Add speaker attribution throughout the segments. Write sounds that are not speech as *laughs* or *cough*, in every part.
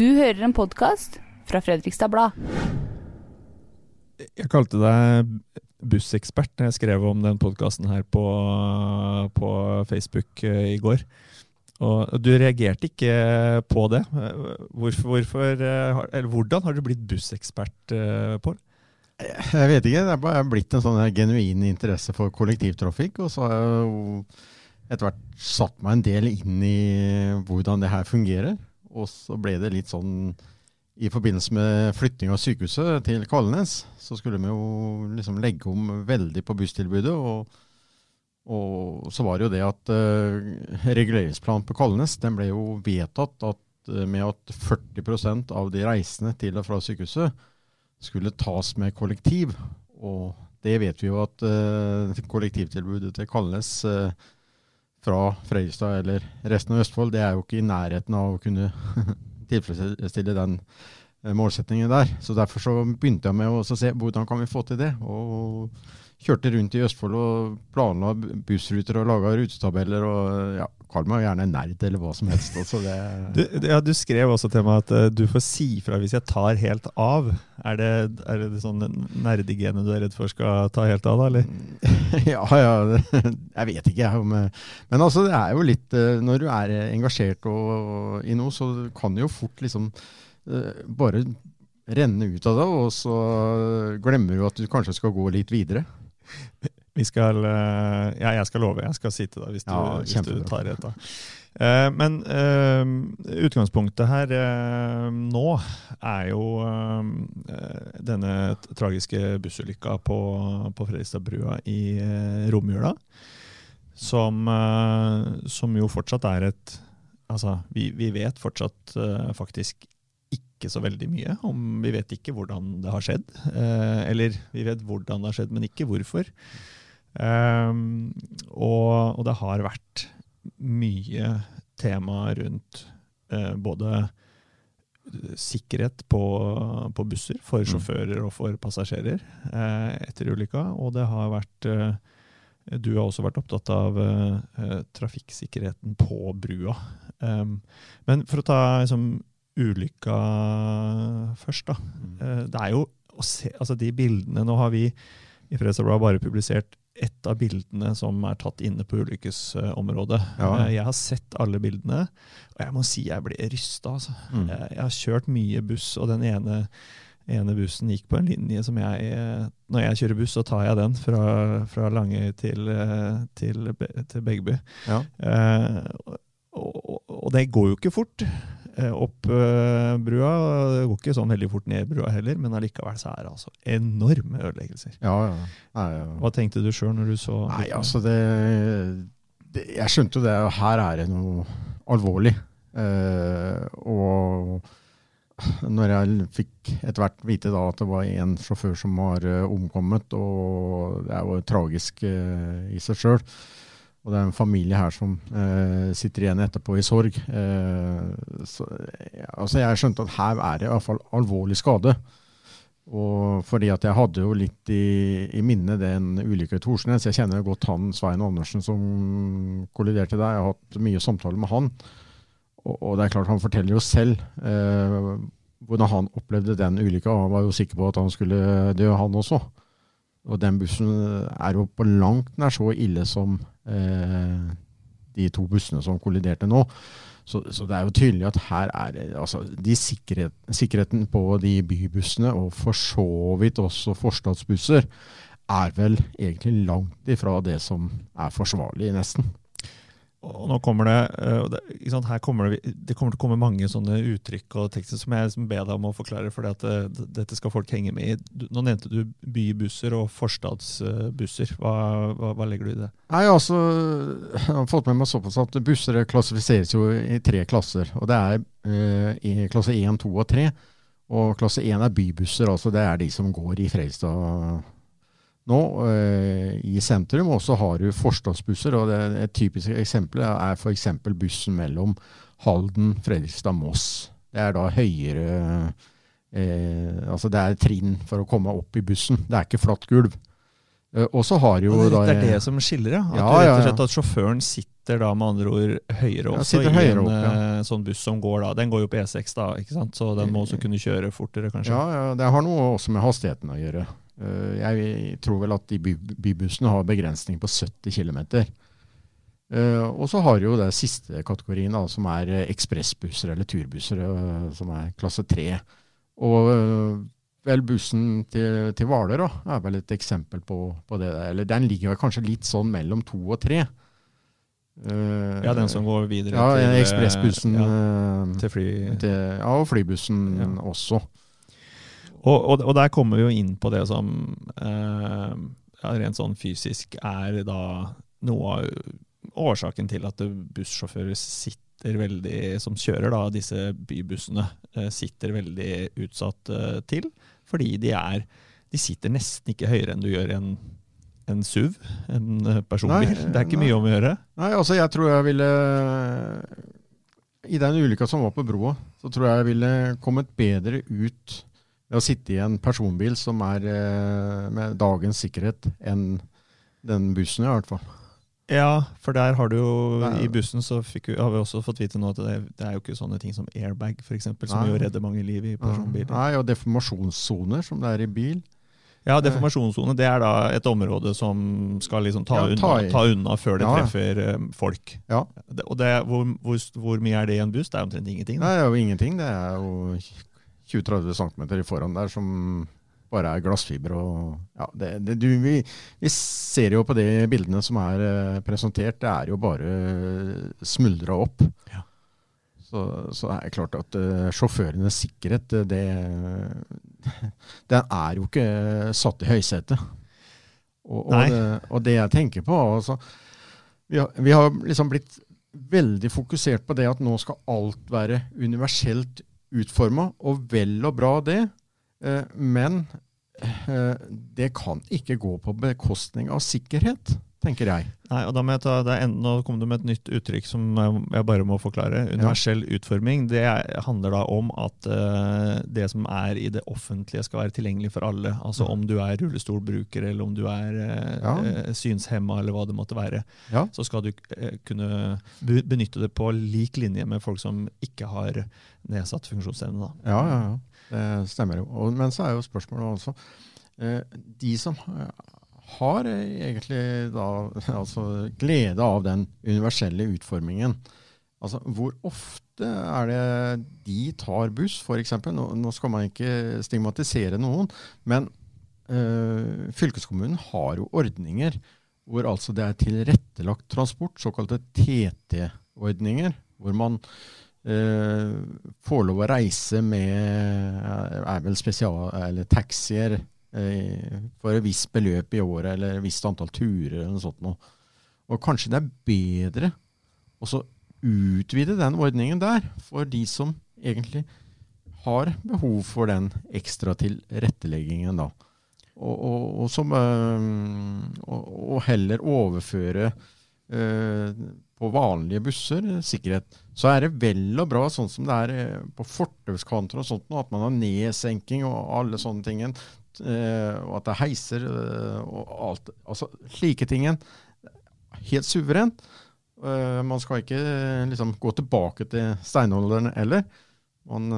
Speaker 1: Du hører en podkast fra Fredrikstad Blad.
Speaker 2: Jeg kalte deg bussekspert da jeg skrev om den podkasten her på, på Facebook eh, i går. Og du reagerte ikke på det. Hvorfor, hvorfor, eh, eller hvordan har du blitt bussekspert, eh, Pål?
Speaker 3: Jeg vet ikke. Det er bare blitt en sånn genuin interesse for kollektivtrafikk. Og så har jeg jo etter hvert satt meg en del inn i hvordan det her fungerer. Og så ble det litt sånn i forbindelse med flytting av sykehuset til Kalnes, så skulle vi jo liksom legge om veldig på busstilbudet. Og, og så var det jo det at uh, reguleringsplanen på Kalnes den ble jo vedtatt at, eh, med at 40% av de reisende til og fra sykehuset skulle tas med kollektiv. Og det vet vi jo at uh, kollektivtilbudet til Kalnes eh, fra Fredrikstad eller resten av Østfold, det er jo ikke i nærheten av å kunne *laughs* tilfredsstille den eh, målsettingen der. Så derfor så begynte jeg med å se hvordan kan vi få til det. Og kjørte rundt i Østfold og planla bussruter og laga rutetabeller. og ja, Kall meg gjerne nerd eller hva som helst. Altså det, *laughs*
Speaker 2: Du, ja, du skrev også til meg at uh, du får si fra hvis jeg tar helt av. Er det, er det sånn nerdegenet du er redd for skal ta helt av, da? eller? *laughs*
Speaker 3: ja, ja, det- *laughs* jeg vet ikke. jeg, Om, eh, men altså, det er jo litt uh, Når du er engasjert og, i noe, så kan det jo fort liksom uh, bare renne ut av det, og så glemmer du at du kanskje skal gå litt videre. *laughs*
Speaker 2: Vi skal, eh, ja, jeg skal love, jeg skal si til deg hvis du,
Speaker 3: Ja,
Speaker 2: hvis du tar av. Eh, men eh, utgangspunktet her nå er jo denne tragiske bussulykka på, på Fredrikstadbrua i romjula. Som, som jo fortsatt er et Altså, vi, vi vet fortsatt faktisk ikke så veldig mye om Vi vet ikke hvordan det har skjedd. Eh, eller vi vet hvordan det har skjedd, men ikke hvorfor. Ehm, og, og det har vært mye tema rundt eh, både sikkerhet på, på busser for
Speaker 3: Mm.
Speaker 2: sjåfører og for passasjerer eh, etter ulykka. Og det har vært eh, Du har også vært opptatt av eh, trafikksikkerheten på brua. Um, men for å ta liksom, ulykka først, da. Mm. Det er jo å se, altså de bildene Nå har vi i Fredrikstad bare publisert ett av bildene som er tatt inne på ulykkesområdet.
Speaker 3: Ja.
Speaker 2: Eh, Jeg har sett alle bildene, og jeg må si jeg ble rysta. Altså.
Speaker 3: Mm.
Speaker 2: Jeg jeg har kjørt mye buss, og den ene, ene bussen gikk på en linje som jeg eh, Når jeg kjører buss, så tar jeg den fra, fra Langøy til, eh, til, til Begby.
Speaker 3: Ja.
Speaker 2: Eh, og, og, og det går jo ikke fort eh, opp eh, brua. Det går ikke sånn veldig fort ned brua heller, men allikevel så er det altså enorme ødeleggelser.
Speaker 3: Ja, ja. Nei, ja.
Speaker 2: Hva tenkte du sjøl når du så
Speaker 3: Nei, altså det, det Jeg skjønte jo det. Her er det noe alvorlig. Eh, og når jeg fikk etter hvert vite da at det var en sjåfør som var eh, omkommet, og det er jo tragisk eh, i seg sjøl. Og det er en familie her som eh, sitter igjen etterpå i sorg. Eh, så, altså jeg skjønte at her er det i hvert fall alvorlig skade. Og fordi at jeg hadde jo litt i, i minne den ulykka i Torsnes. Jeg kjenner jo godt han Svein Andersen som kolliderte der. Jeg har hatt mye samtaler med han. Og, og det er klart, han forteller jo selv eh, hvordan han opplevde den ulykka. Han var jo sikker på at han skulle dø, han også. Og den bussen er jo på langt nær så ille som eh, de to bussene som kolliderte nå. Så, så det er jo tydelig at her er altså, de sikkerhet, Sikkerheten på de bybussene, og for så vidt også forstadsbusser, er vel egentlig langt ifra det som er forsvarlig, nesten.
Speaker 2: Og nå kommer det, eh, det, sant, her kommer det, det kommer til å komme mange sånne uttrykk og tekster som jeg liksom ber deg om å forklare, for dette skal folk henge med i. Nå nevnte du bybusser og forstadsbusser. Hva, hva, hva legger du i det?
Speaker 3: Nei, altså, Jeg har fått med meg såpass at busser klassifiseres jo i tre klasser. og Det er eh, klasse 1, 2 og 3. Og klasse 1 er bybusser, altså det er de som går i Fredrikstad nå, eh, i sentrum. Og så har du forstadsbusser, og det, et typisk eksempel er f.eks. bussen mellom Halden, Fredrikstad, Moss. Det er da høyere eh, Altså det er trinn for å komme opp i bussen. Det er ikke flatt gulv. Eh, og så har jo
Speaker 2: det,
Speaker 3: da
Speaker 2: det er det som skiller, ja. At,
Speaker 3: Ja,
Speaker 2: rett og slett, at sjåføren sitter da med andre ord høyere
Speaker 3: Ja, høyere
Speaker 2: i en
Speaker 3: opp, ja.
Speaker 2: eh, sånn buss som går da. Den går jo på E6, da, ikke sant? så den må også kunne kjøre fortere, kanskje.
Speaker 3: Ja, ja, det har noe også med hastigheten å gjøre. Eh, Jeg tror vel at de by bybussene har begrensning på 70 km. Og så har jo det siste kategorien, da, som er eh, ekspressbusser eller turbusser, eh, som er klasse 3. Og eh, vel bussen til, til Hvaler er vel et eksempel på, på det. der. Eller den ligger kanskje litt sånn mellom to og tre. Uh,
Speaker 2: Ja, den som går videre
Speaker 3: Ja,
Speaker 2: til eh,
Speaker 3: ekspressbussen.
Speaker 2: Ja,
Speaker 3: eh,
Speaker 2: til fly.
Speaker 3: til, ja, og flybussen
Speaker 2: Ja.
Speaker 3: også.
Speaker 2: Og, og, og der kommer vi jo inn på det som eh, rent sånn fysisk er da noe av årsaken til at bussjåfører sitter veldig, som kjører da disse bybussene, eh, sitter veldig utsatt eh, til. Fordi de er De sitter nesten ikke høyere enn du gjør en, en SUV, en eh, personbil.
Speaker 3: Nei,
Speaker 2: det er ikke
Speaker 3: nei.
Speaker 2: mye om å gjøre.
Speaker 3: Nei, altså jeg tror jeg ville I den ulykka som var på broa, så tror jeg jeg ville kommet bedre ut ved å sitte i en personbil som er eh, med dagens sikkerhet, enn den bussen, i hvert fall.
Speaker 2: Ja, for der har du jo
Speaker 3: Nei.
Speaker 2: I bussen så fikk har vi også fått vite nå at det, det er jo ikke sånne ting som airbag, f.eks., som
Speaker 3: Nei.
Speaker 2: jo redder mange liv i personbiler.
Speaker 3: Nei, og deformasjonssoner, som det er i bil.
Speaker 2: Ja, deformasjonssone det er da et område som skal liksom ta,
Speaker 3: Ja, ta unna,
Speaker 2: ta unna før det
Speaker 3: Ja,
Speaker 2: treffer eh, folk.
Speaker 3: Ja.
Speaker 2: Og det, hvor, hvor, hvor mye er det i en buss? Det er omtrent ingenting. Da.
Speaker 3: det er jo ingenting. Det er jo 20-30 cm i foran der som bare er glassfiber. Og, ja, det, det, du, vi, vi ser jo på de bildene som er eh, presentert, det er jo bare smuldra opp.
Speaker 2: Ja.
Speaker 3: Så, så det er klart at uh, sjåførenes sikkerhet, eh, det, *laughs* den er jo ikke satt i høysetet. Og, og, det, og det jeg tenker på altså, vi, har, vi har liksom blitt veldig fokusert på det at nå skal alt være universelt utforma, og vel og bra det. Eh, men eh, det kan ikke gå på bekostning av sikkerhet, tenker jeg.
Speaker 2: Nei, og da må jeg ta, det er en, Nå kom du med et nytt uttrykk som jeg bare må forklare. Universell utforming. Det er, handler da om at uh, det som er i det offentlige skal være tilgjengelig for alle. Altså om du er rullestolbruker, eller om du er uh,
Speaker 3: Ja.
Speaker 2: eh, synshemma, eller hva det måtte være.
Speaker 3: Ja.
Speaker 2: Så skal du uh, kunne benytte det på lik linje med folk som ikke har nedsatt funksjonsevne. Da.
Speaker 3: Ja, ja, ja. Det stemmer jo. Og, men så er jo spørsmålet også De som har eh, egentlig da *laughs* altså glede av den universelle utformingen, altså hvor ofte er det de tar buss, f.eks.? Nå, nå skal man ikke stigmatisere noen, men øh, fylkeskommunen har jo ordninger hvor altså det er tilrettelagt transport, såkalte TT-ordninger, hvor man øh, får lov å reise med er vel spesial, eller taxier for et visst beløp i året, eller et visst antall turer eller noe sånt noe. Og kanskje det er bedre å så utvide den ordningen der, for de som egentlig har behov for den ekstra tilretteleggingen da. Og, og, og, som, eh, og, og heller overføre eh, på vanlige busser eh, sikkerhet. Så er det vel og bra sånn som det er eh, på fortauskanter at man har nedsenking og alle sånne ting. Eh, og at det er heiser eh, og alt. Altså slike ting. Helt suverent. Eh, man skal ikke liksom gå tilbake til steinalderen heller. Man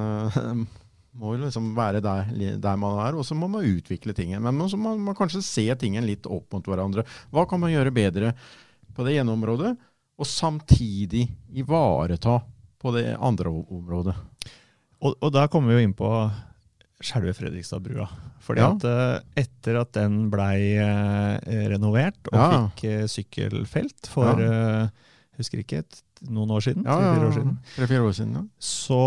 Speaker 3: *laughs* må jo liksom være der, der man er, og så må man utvikle tingen. Men så må man kanskje se tingen litt opp mot hverandre. Hva kan man gjøre bedre på det ene området, og samtidig ivareta på det andre området?
Speaker 2: Og, og da kommer vi jo inn på selve Fredrikstadbrua. Fordi
Speaker 3: Ja.
Speaker 2: at eh, etter at den blei eh, renovert og
Speaker 3: Ja.
Speaker 2: fikk eh, sykkelfelt for eh, husker ikke, noen år siden,
Speaker 3: Ja,
Speaker 2: tre-fire
Speaker 3: ja,
Speaker 2: år siden,
Speaker 3: Tre-fire år siden, ja.
Speaker 2: så,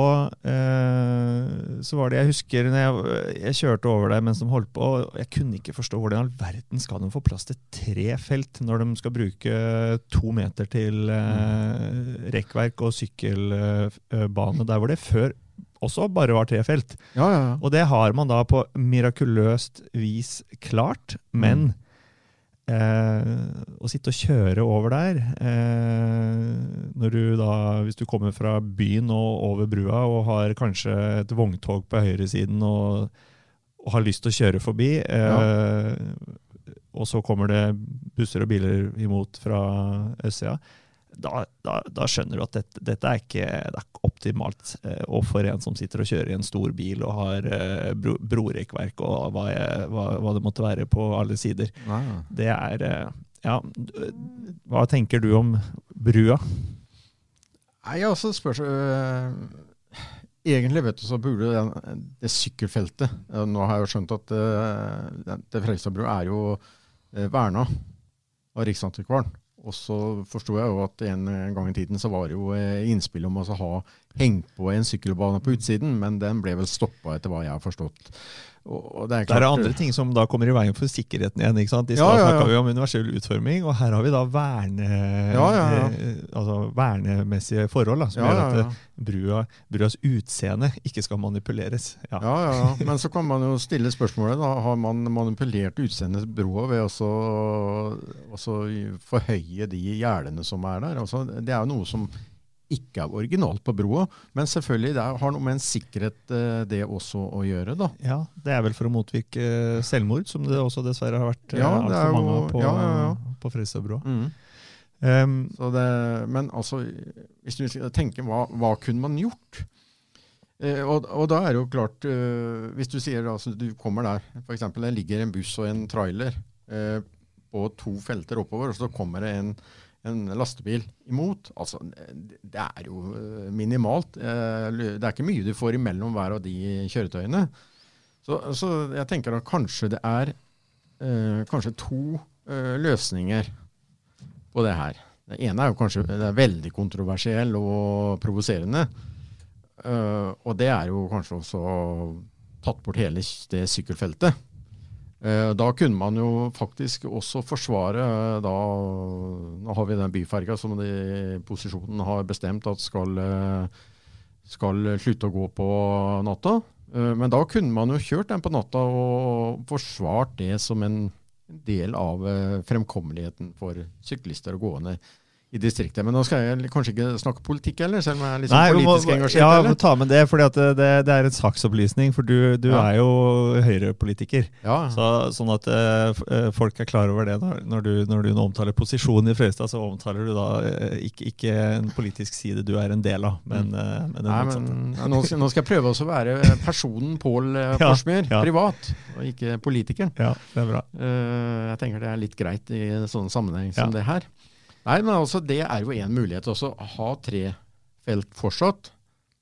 Speaker 2: eh, så var det Jeg husker når jeg, jeg kjørte over der mens de holdt på, og jeg kunne ikke forstå hvordan i all verden skal de få plass til tre felt når de skal bruke to meter til eh, rekkverk og sykkelbane der hvor det før også bare var tre felt.
Speaker 3: Ja, ja, ja.
Speaker 2: Og det har man da på mirakuløst vis klart, men eh, å sitte og kjøre over der eh, du da, Hvis du kommer fra byen og over brua og har kanskje et vogntog på høyresiden og, og har lyst til å kjøre forbi, eh, og så kommer det busser og biler imot fra østsida, da, da, da, skjønner du at dette, dette er, ikke, det er ikke optimalt. Eh, og for en som sitter og kjører i en stor bil og har eh, bro, brorekkverk og hva, jeg, hva, hva, det måtte være på alle sider.
Speaker 3: Nei,
Speaker 2: Det er eh, Ja, hva tenker du om brua?
Speaker 3: Nei, altså spørs øh, Egentlig vet du, så burde det, det sykkelfeltet Nå har jeg jo skjønt at øh, det Fredrikstadbrua er jo verna av Riksantikvaren. Og så forsto jeg jo at en gang i tiden så var det jo eh, innspill om å ha hengt på en sykkelbane på utsiden, men den ble vel stoppa etter hva jeg har forstått.
Speaker 2: Og det, er klart, det er andre ting som da kommer i veien for sikkerheten igjen. ikke sant? I stad ja, ja, ja. vi om universell utforming, og her har vi da verne, ja, altså vernemessige forhold. Da, som gjør at eh, brua, bruas utseende ikke skal manipuleres.
Speaker 3: Ja. ja, Men så kan man jo stille spørsmålet. da, Har man manipulert utseendet til brua ved å forhøye de gjerdene som er der? Altså, det er jo noe som ikke er originalt på broa. Men selvfølgelig, det har noe med en sikkerhet eh, det også å gjøre. da.
Speaker 2: Ja, Det er vel for å motvirke selvmord, som det også dessverre har vært eh, ja, altfor mange på, ja, ja, ja. på. Mm.
Speaker 3: Um, men altså, hvis du tenker hva, hva kunne man gjort? Eh, og, og, da er det jo klart, eh, hvis du sier altså, du kommer der, f.eks. det ligger en buss og en trailer eh, på to felter oppover, og så kommer det en en lastebil imot. Altså, det er jo eh, minimalt. Eh, det er ikke mye du får imellom hver av de kjøretøyene. Så, så jeg tenker at kanskje det er eh, kanskje to løsninger på det her. Det ene er jo kanskje det er veldig kontroversiell og provoserende. Og det er jo kanskje også tatt bort hele det sykkelfeltet. Eh, da kunne man jo faktisk også forsvare eh, da, Nå har vi den byferga som de posisjonen har bestemt at skal, eh, skal slutte å gå på natta. Men da kunne man jo kjørt den på natta og forsvart det som en del av fremkommeligheten for syklister og gående i distriktet. Men nå skal jeg kanskje ikke snakke politikk heller, selv om jeg er litt Nei, politisk må, engasjert.
Speaker 2: Ja, eller? ta med det, for det, det, det, er en saksopplysning. For du, du ja. er jo Høyre-politiker. Ja. Så, sånn at uh, folk er klar over det. Når, når, du, når du nå omtaler posisjonen i Frøystad, så omtaler du da uh, ikke, ikke, en politisk side du er en del av, men, uh, men
Speaker 3: Nei, men nå, skal, nå, skal, jeg prøve å være personen Pål *laughs* Forsmyr, ja, privat, og ikke politikeren.
Speaker 2: Ja, det er bra.
Speaker 3: jeg tenker det er litt greit i sånne sammenheng som det her. Nei, men altså det er jo én mulighet. Også ha tre felt fortsatt.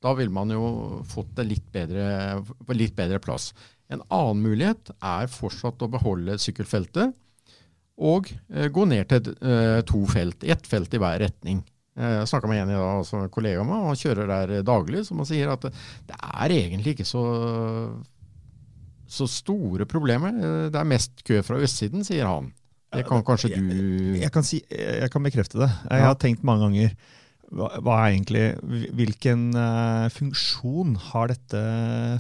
Speaker 3: Da vil man jo fått det litt bedre, litt bedre plass. En annen mulighet er fortsatt å beholde sykkelfeltet og eh, gå ned til eh, to felt. Ett felt i hver retning. Eh, jeg snakka med en i dag, altså kollega av meg, han kjører der daglig, som han sier at det, det er egentlig ikke så, så store problemer. Eh, det er mest kø fra østsiden, sier han. Det kan kanskje du
Speaker 2: jeg, jeg, kan, si, jeg kan bekrefte det. Jeg har tenkt mange ganger hva, hva er egentlig, Hvilken uh, funksjon har dette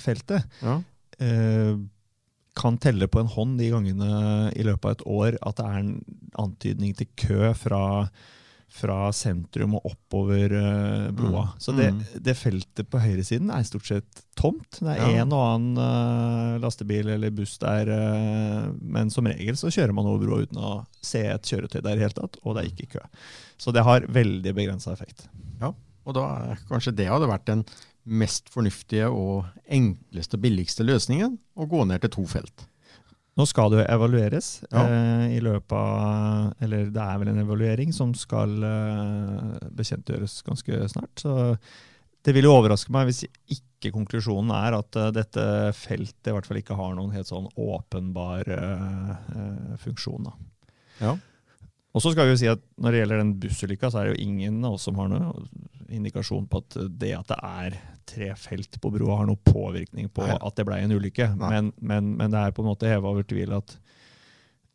Speaker 2: feltet? Ja. Uh, kan telle på en hånd de gangene i løpet av et år at det er en antydning til kø fra fra sentrum og oppover uh, broa. Mm. Så det, mm. det, feltet på høyresiden er stort sett tomt. Det er ja. en og annen uh, lastebil eller buss der, uh, men som regel så kjører man over broa uten å se et kjøretøy der i hele tatt, og det er ikke kø. Så det har veldig begrensa effekt.
Speaker 3: Ja, og da kanskje det hadde vært den mest fornuftige og enkleste og billigste løsningen, å gå ned til to felt.
Speaker 2: Nå skal det jo evalueres ja. eh, i løpet av Eller det er vel en evaluering som skal eh, bekjentgjøres ganske snart. Så det vil jo overraske meg hvis ikke konklusjonen er at uh, dette feltet i hvert fall ikke har noen helt sånn åpenbar uh, funksjon. Da. Ja. Og så skal vi jo si at Når det gjelder den bussulykka, så er det jo ingen av oss som har noen indikasjon på at det at det er tre felt på broa, har noen påvirkning på Nei. at det ble en ulykke. Men, men, men, det er på en måte heva over tvil at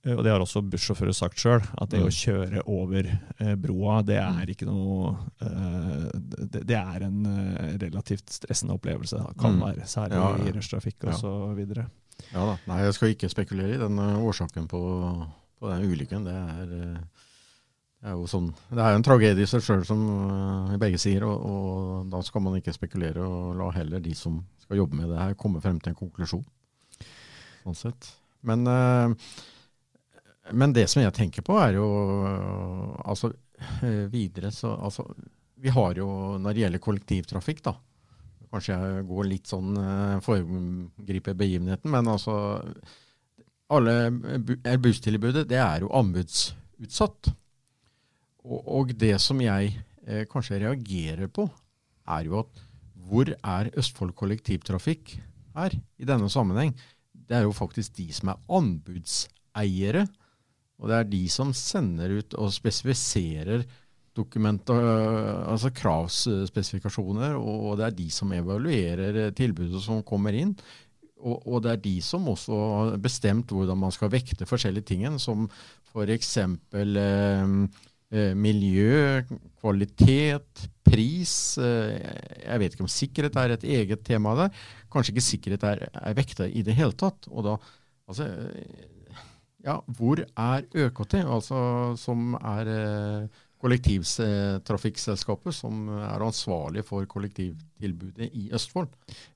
Speaker 2: og det har også bussjåfører sagt sjøl, at det mm. å kjøre over eh, broa, det er ikke noe eh, det, er en eh, relativt stressende opplevelse. Det kan mm. være, særlig ja, ja. i rushtrafikk
Speaker 3: ja.
Speaker 2: osv.
Speaker 3: Ja da. Nei, jeg skal ikke spekulere i den årsaken på på den ulykken. Det er, eh, det er jo sånn, det er en tragedie i seg sjøl, som uh, begge sier. Og, og, da skal man ikke spekulere, og la heller de som skal jobbe med det her, komme frem til en konklusjon. Sånn sett. Men uh, men det som jeg tenker på, er jo altså videre så altså, Vi har jo, når det gjelder kollektivtrafikk, da Kanskje jeg går litt sånn foregriper begivenheten, men altså alle Busstilbudet det er jo anbudsutsatt. Og, det som jeg eh, kanskje reagerer på, er jo at hvor er Østfold kollektivtrafikk her i denne sammenheng? Det er jo faktisk de som er anbudseiere. Og det er de som sender ut og spesifiserer dokumenter, altså kravsspesifikasjoner, og det er de som evaluerer tilbudet som kommer inn. Og, og, det er de som også har bestemt hvordan man skal vekte forskjellige ting, som f.eks. Eh, eh, miljø, kvalitet, pris. Eh, jeg vet ikke om sikkerhet er et eget tema der. Kanskje ikke sikkerhet er, er vekta i det hele tatt. Og da, altså, ja, hvor er ØKT, altså, som er eh, kollektivtrafikkselskapet som er ansvarlig for kollektivtilbudet i Østfold.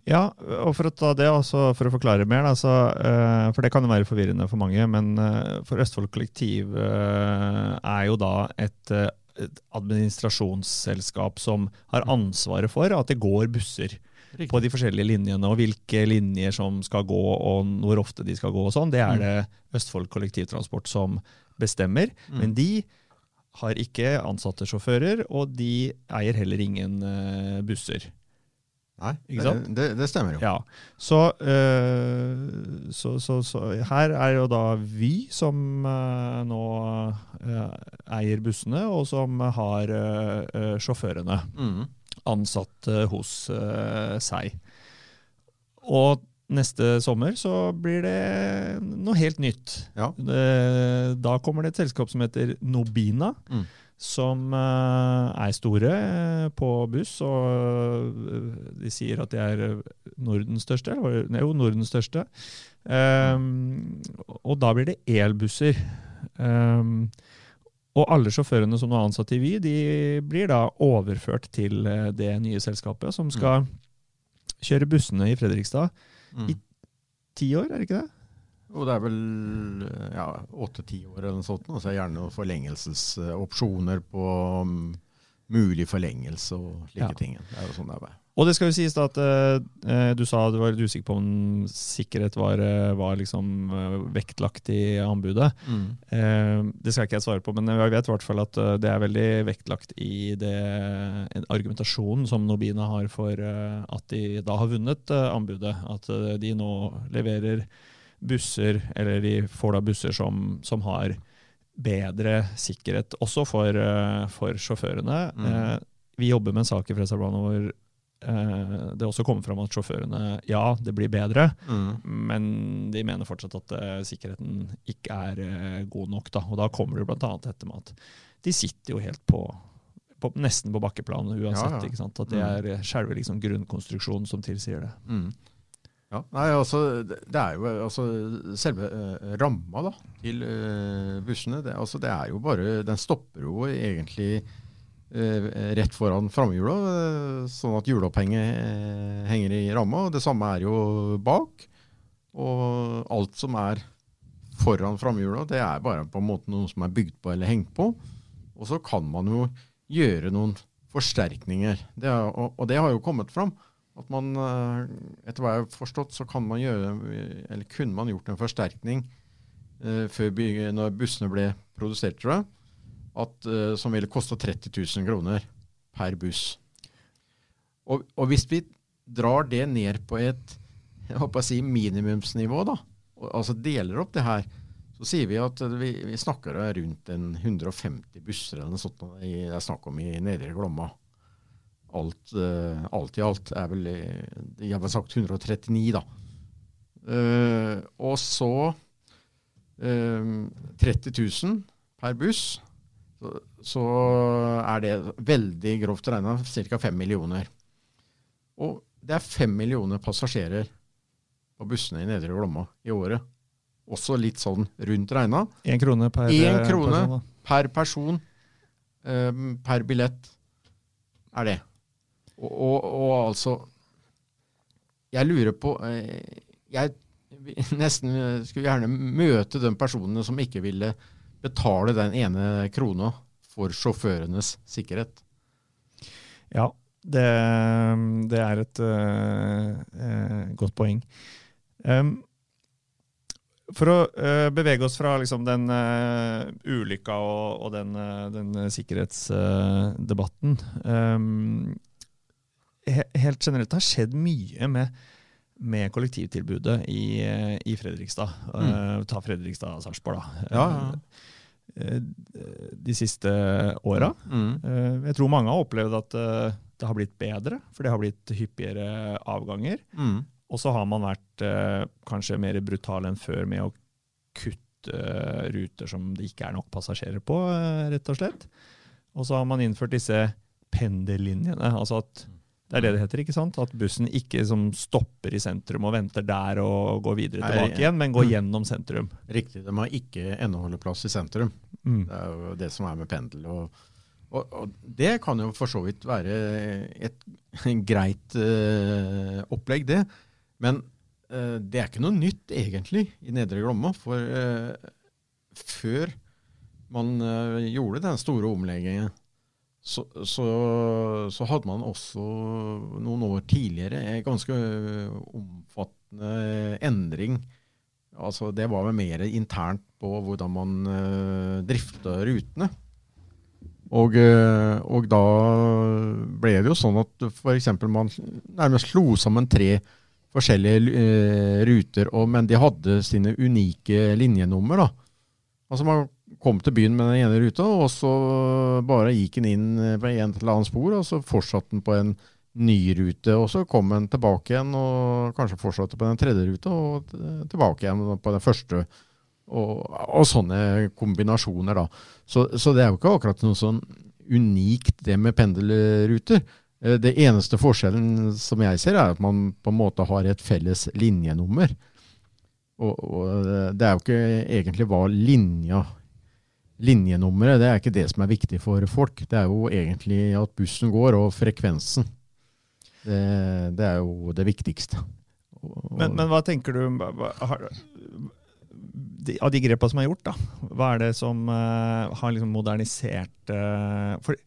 Speaker 2: Ja, og for å ta det også, for å forklare mer, da, så, uh, for det kan jo være forvirrende for mange, men uh, for Østfold kollektiv uh, er jo da et, et, administrasjonsselskap som har ansvaret for at det går busser. Riktig. på de forskjellige linjene, og hvilke linjer som skal gå, og hvor ofte de skal gå. og sånn, Det er mm. det Østfold kollektivtransport som bestemmer. Mm. Men de har ikke ansatte sjåfører, og de eier heller ingen uh, busser.
Speaker 3: Nei, det, det, det, stemmer jo.
Speaker 2: Ja. Så, uh, så, så, så, her er jo da Vy som uh, nå eier bussene, og som har sjåførene mm. ansatt hos seg. Og neste sommer så blir det noe helt nytt. Ja. Da kommer det et selskap som heter Nobina. Mm. Som eh, er store eh, på buss, og eh, de sier at de er Nordens største. Jo, Nordens største. Um, og da blir det elbusser. Um, og alle sjåførene som er ansatt i Vy, de blir da overført til det nye selskapet, som skal mm. kjøre bussene i Fredrikstad mm. i ti år, er det ikke det?
Speaker 3: Og det er vel ja, åtte-ti år eller noe sånt. Og så er det gjerne noen forlengelsesopsjoner på um, mulig forlengelse og slike ja. ting. Det er jo sånn det er.
Speaker 2: Og det skal jo sies da at uh, du sa du var litt usikker på om sikkerhet var, eh, var liksom uh, vektlagt i anbudet. Mm. Uh, det skal ikke jeg svare på, men jeg vet i hvert fall at det er veldig vektlagt i det, argumentasjonen som Nobina har for at de da har vunnet anbudet. At de nå leverer busser, eller de får da busser som, som har bedre sikkerhet, også for, for sjåførene. Mm. vi jobber med en sak i Fredsarbladet hvor det også kommer fram at sjåførene ja, det blir bedre, mm. men de mener fortsatt at uh, sikkerheten ikke er uh, god nok. Da. Og da kommer det bl.a. dette med at de sitter jo helt på, på nesten på bakkeplan uansett. Ja, ja. At det mm. er selve liksom, grunnkonstruksjonen som tilsier det. Mm.
Speaker 3: Ja, nei, altså, det er jo altså, Selve ramma da, til bussene, det, altså, det er jo bare Den stopper jo egentlig Eh, rett foran framhjula, eh, sånn at hjulopphenget eh, henger i ramma. Det samme er jo bak. Og alt som er foran framhjula, det er bare på en måte noe som er bygd på eller hengt på. Og så kan man jo gjøre noen forsterkninger. Det er, og, og, det har jo kommet fram. At man, etter hva jeg har forstått, så kan man gjøre, eller kunne man gjort en forsterkning eh, før når bussene ble produsert, tror jeg at, uh, som ville kosta 30 000 kroner per buss. Og, og, hvis vi drar det ned på et jeg håper å si minimumsnivå, da, og, altså deler opp det her, så sier vi at vi, vi snakker rundt en 150 busser eller noe sånt det er snakk om i Nedre Glomma. Alt, uh, alt, i alt er vel Jeg har sagt 139, da. Uh, og så uh, 30 000 per buss så, så er det veldig grovt regna ca. 5 millioner. Og det er 5 millioner passasjerer på bussene i Nedre Glomma i året. Også litt sånn rundt regna.
Speaker 2: Én krone per,
Speaker 3: en krone person, per person um, per billett er det. Og, og, og, altså Jeg lurer på uh, jeg, *laughs* nesten skulle gjerne møte de personene som ikke ville betale den ene krona for sjåførenes sikkerhet.
Speaker 2: Ja, det, det er et uh, godt poeng. Um, for å uh, bevege oss fra liksom, den uh, ulykka og, og den, den sikkerhetsdebatten um, he Helt generelt, det har skjedd mye med, med kollektivtilbudet i, i Fredrikstad. Mm. ta Fredrikstad og Sarpsborg, da.
Speaker 3: Ja, ja.
Speaker 2: Eh, de siste åra. Mm. Eh, jeg tror mange har opplevd at eh, det har blitt bedre, for det har blitt hyppigere avganger. Mm. Og så har man vært kanskje mer brutal enn før med å kutte ruter som det ikke er nok passasjerer på, rett og slett. Og så har man innført disse pendellinjene. altså at det er det det heter, ikke sant? At bussen ikke som stopper i sentrum og venter der og går videre tilbake igjen, men går gjennom sentrum.
Speaker 3: Riktig. De har ikke endeholdeplass i sentrum. Mm. Det er jo det som er med pendel. Og, og, og, det kan jo for så vidt være et *laughs* greit uh, opplegg, det. Men uh, det er ikke noe nytt, egentlig, i Nedre Glomma. For uh, før man gjorde den store omleggingen så, så, så, hadde man også noen år tidligere en ganske omfattende endring. Altså, det var vel mer internt på hvordan man uh, drifta rutene. Og, uh, og, da ble det jo sånn at f.eks. man nærmest slo sammen tre forskjellige uh, ruter, og, men de hadde sine unike linjenummer. da. Altså Man kom til byen med den ene ruta, og så bare gikk den inn på en eller annen spor, og så fortsatte den på en ny rute. Og så kom den tilbake igjen, og kanskje fortsatte på den tredje ruta, og tilbake igjen på den første. Og, og sånne kombinasjoner, da. Så, så, det er jo ikke akkurat noe sånn unikt, det med pendelruter. Eh, det eneste forskjellen som jeg ser, er at man på en måte har et felles linjenummer. Og, og det er jo ikke egentlig hva linja linjenummeret det er ikke det som er viktig for folk. Det er jo egentlig at bussen går, og frekvensen. Det, det er jo det viktigste.
Speaker 2: Men, men, hva tenker du av de grepene som er gjort? da? Hva er det som uh, har liksom modernisert uh, for,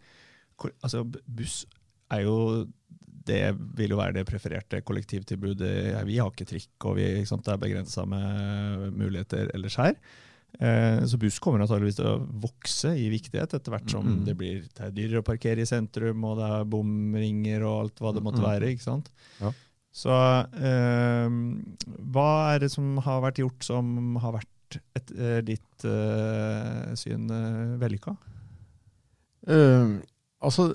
Speaker 2: altså, Buss er jo det vil jo være det prefererte kollektivtilbudet. Vi har ikke trikk, og vi, sant, det er begrensa med muligheter ellers her. Eh, så buss kommer antageligvis til å vokse i viktighet etter hvert som mm. det blir det er dyrere å parkere i sentrum, og det er bomringer og alt hva det måtte være. ikke sant? Ja. Så eh, hva er det som har vært gjort som har vært etter ditt eh, syn eh, vellykka?
Speaker 3: Uh, altså,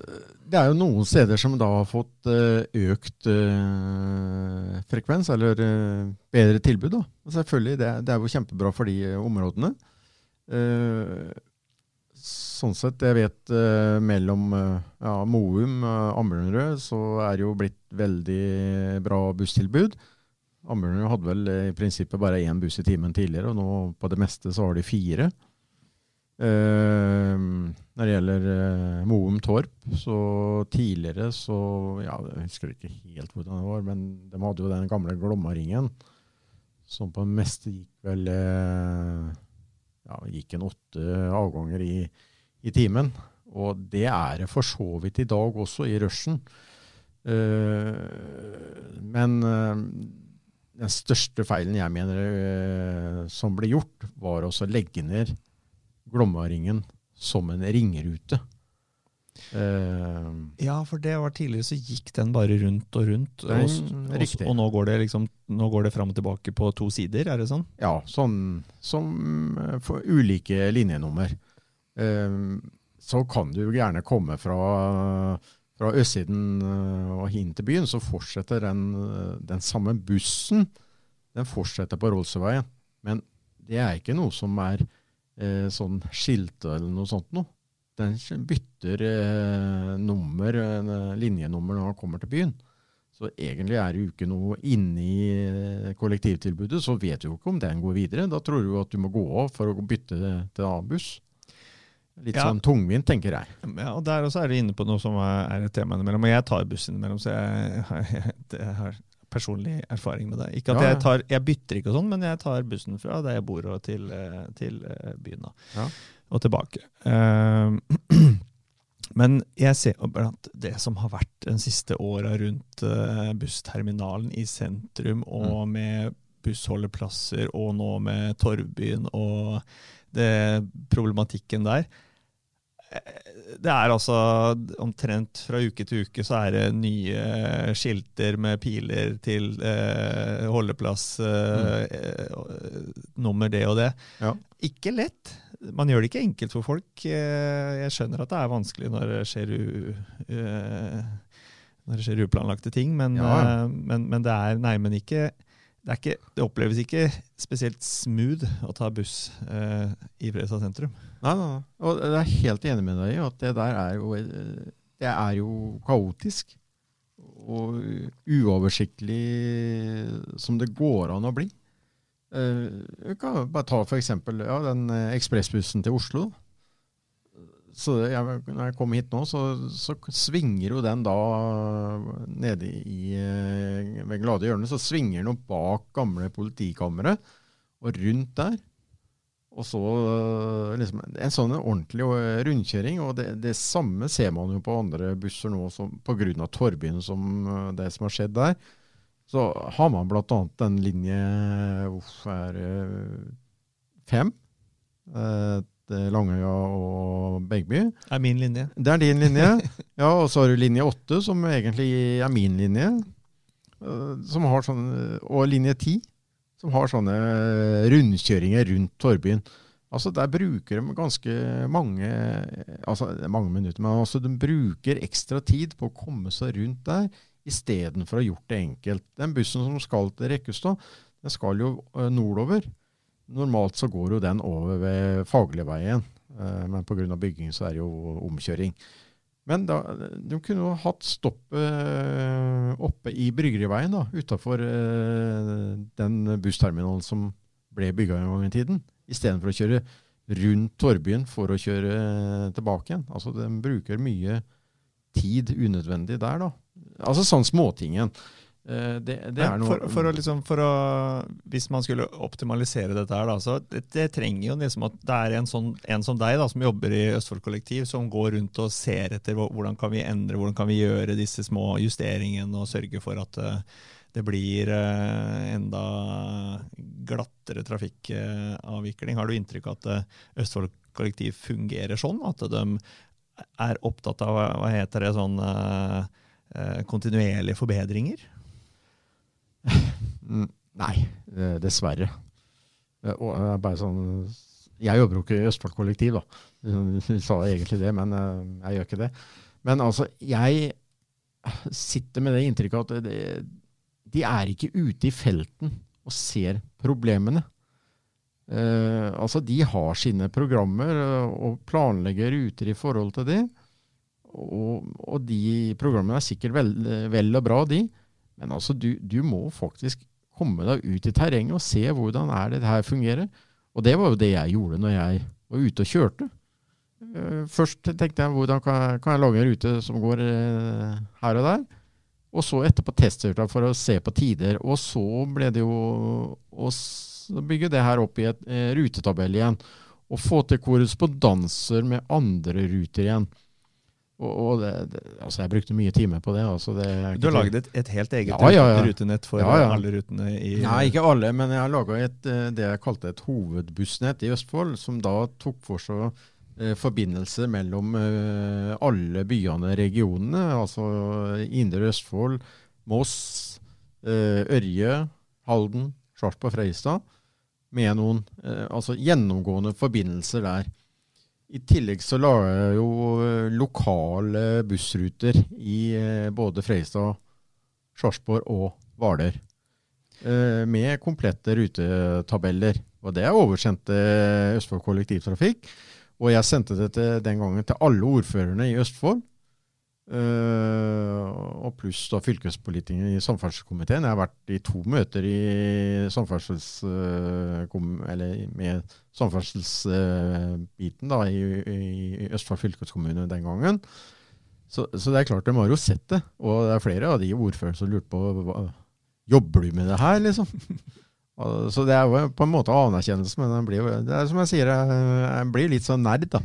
Speaker 3: det er jo noen steder som da har fått uh, økt uh, frekvens, eller bedre tilbud. da. Selvfølgelig, det, det, er jo kjempebra for de områdene. sånn sett, jeg vet mellom ja, Moum og Ambjørnrød så er det jo blitt veldig bra busstilbud. Ambjørnrød hadde vel i prinsippet bare én buss i timen tidligere, og nå på det meste så har de fire. Uh, når det gjelder uh, Moum Torp, så tidligere så ja, Jeg husker ikke helt hvordan det var, men de hadde jo den gamle Glommaringen, som på det meste gikk vel uh, ja, gikk en åtte avganger i, i, timen. Og det er det for så vidt i dag også, i rushen. Uh, men den største feilen jeg mener som ble gjort, var å legge ned Glommaringen som en ringrute.
Speaker 2: Uh, ja, for det var tidligere så gikk den bare rundt og rundt. Og, og, og, nå, går det liksom, nå går det fram og tilbake på to sider, er det sånn?
Speaker 3: Ja, sånn som for ulike linjenummer. Uh, så kan du gjerne komme fra, fra østsiden og inn til byen, så fortsetter den, den samme bussen den fortsetter på Rollsøveien. Men det er ikke noe som er eh, sånn skilte eller noe sånt noe. Den bytter eh, nummer, eh, linjenummer når han kommer til byen. Så egentlig er det jo ikke noe inni eh, kollektivtilbudet, så vet du jo ikke om den går videre. Da tror du at du må gå av for å bytte til annen buss. Litt ja. sånn tungvint, tenker jeg.
Speaker 2: Ja, og Der også er du inne på noe som er et tema innimellom. Og jeg tar buss innimellom, så *laughs* jeg, jeg, jeg har personlig erfaring med det. Ikke at
Speaker 3: Ja, ja.
Speaker 2: jeg, tar, jeg bytter ikke og sånn, men jeg tar bussen fra der jeg bor og til, eh, til eh, byen.
Speaker 3: Ja.
Speaker 2: Og tilbake. Uh, *clears throat* men jeg ser blant det som har vært den siste åra rundt bussterminalen i sentrum, og
Speaker 3: Mm.
Speaker 2: med bussholdeplasser, og nå med Torvbyen og det problematikken der. Det er altså omtrent fra uke til uke så er det nye skilter med piler til eh, holdeplass, eh, eh, nummer det og det.
Speaker 3: Ja.
Speaker 2: Ikke lett. Man gjør det ikke enkelt for folk. Eh, Jeg skjønner at det er vanskelig når det skjer, u, uh, når det skjer uplanlagte ting, men,
Speaker 3: Ja,
Speaker 2: men, men det er neimen ikke det, ikke, det oppleves ikke spesielt smooth å ta buss eh, i Fredrikstad sentrum.
Speaker 3: Nei, nei, nei. Og jeg er helt enig med deg i at det der er jo, eh, det er jo kaotisk. Og uoversiktlig som det går an å bli. Eh, Vi kan bare ta for eksempel ja, den eh, ekspressbussen til Oslo. Så jeg, når jeg kommer hit nå, så, så svinger jo den da nede i, eh, ved Glade hjørne, så svinger den bak gamle politikammeret og rundt der. Og så øh, liksom, en sånn ordentlig øh, rundkjøring. Og det, det samme ser man jo på andre busser nå pga. Torvbyen, som det som har skjedd der. Så har man bl.a. den linje uff, er fem. eh, Langøya og Begby.
Speaker 2: Det er min linje.
Speaker 3: Det er din linje. *laughs* Ja, og så har du linje åtte, som egentlig er min linje. øh, Som har sånn, og linje ti, som har sånne rundkjøringer rundt Torbyen. Altså Der bruker de ganske mange altså mange minutter, men altså de bruker ekstra tid på å komme seg rundt der, istedenfor å ha gjort det enkelt. Den bussen som skal til Rekkestad, den skal jo nordover. Normalt så går jo den over ved Fagligveien, eh, men pga. bygging så er det jo omkjøring. Men da, de kunne jo hatt stoppet eh, oppe i Bryggeriveien, da, utafor den bussterminalen som ble bygga en gang i tiden, istedenfor å kjøre rundt Torbyen for å kjøre eh, tilbake igjen. Altså, de bruker mye tid unødvendig der, da. Altså sånn småtingen. Eh, Det, det noe
Speaker 2: for, for, å liksom, for å, hvis man skulle optimalisere dette her, da, så det, det trenger jo liksom at det er en, sånn, en som deg da, som jobber i Østfold Kollektiv, som går rundt og ser etter hvordan kan vi endre, hvordan kan vi gjøre disse små justeringene og sørge for at eh, det blir eh, enda glattere trafikkavvikling. Har du inntrykk av at Østfold Kollektiv fungerer sånn? At de er opptatt av hva heter det, sånn kontinuerlige forbedringer?
Speaker 3: Mm, Nei, eh, dessverre. Eh, Og er bare sånn Jeg jobber jo ikke i Østfold Kollektiv, da. Du sa egentlig det, men eh, jeg gjør ikke det. Men altså, jeg sitter med det inntrykket at det, de er ikke ute i felten og ser problemene. Eh, altså, de har sine programmer eh, og planlegger ruter i forhold til det. Og, og de programmene er sikkert vel, vel og bra, de. Men altså, du, du må faktisk komme deg ut i terrenget og se hvordan er det her fungerer. Og det var jo det jeg gjorde når jeg var ute og kjørte. Eh, Først tenkte jeg hvordan kan jeg, kan jeg lage en rute som går eh, her og der. Og så etterpå testkjørte for å se på tider. Og så ble det jo å bygge det her opp i et eh, rutetabell igjen. Og få til korrespondanser med andre ruter igjen. Og, og det, det, altså jeg brukte mye timer på det. Altså det
Speaker 2: Du har laget et, et helt eget
Speaker 3: Ja, ja, ja.
Speaker 2: rutenett for
Speaker 3: Ja, ja.
Speaker 2: alle rutene i
Speaker 3: Nei, ikke alle, men jeg har laga det jeg kalte et hovedbussnett i Østfold, som da tok for seg eh, forbindelser mellom eh, alle byene og regionene. Altså Indre Østfold, Moss, eh, Ørje, Halden, Sarpsborg, Freistad, Med noen eh, altså gjennomgående forbindelser der. I tillegg så la jeg jo eh, lokale bussruter i eh, både Freistad, Sarpsborg og Hvaler. Eh, med komplette rutetabeller. Og det er oversendt til Østfold kollektivtrafikk. Og jeg sendte det til, den gangen til alle ordførerne i Østfold. Eh, og pluss da fylkespolitikere i samferdselskomiteen. Jeg har vært i to møter i samferdsels, uh, med samferdselsbiten da, i, i Østfold fylkeskommune den gangen. Så, så det er klart de har jo sett det. Og det er flere av de ordførerne som lurte på hva, Jobber du med det her, liksom? *laughs* Så det er jo på en måte anerkjennelse, men blir det er som jeg sier, jeg, blir litt sånn nerd, da.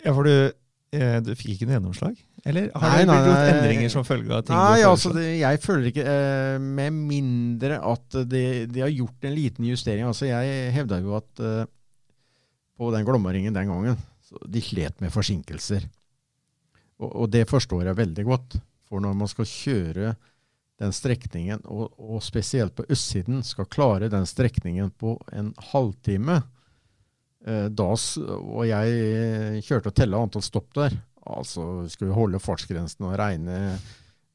Speaker 2: Ja, for du, du fikk ikke noe gjennomslag? Eller har
Speaker 3: Nei,
Speaker 2: det blitt gjort endringer som følge av ting
Speaker 3: Nei, altså, det, jeg føler ikke eh, Med mindre at de, de har gjort en liten justering. Altså, jeg hevda jo at eh, på den Glommaringen den gangen, så de slet med forsinkelser. Og, og det forstår jeg veldig godt. For når man skal kjøre den strekningen, og, og spesielt på østsiden, skal klare den strekningen på en halvtime eh, da, Og jeg kjørte og telle antall stopp der. Altså skulle holde fartsgrensen og regne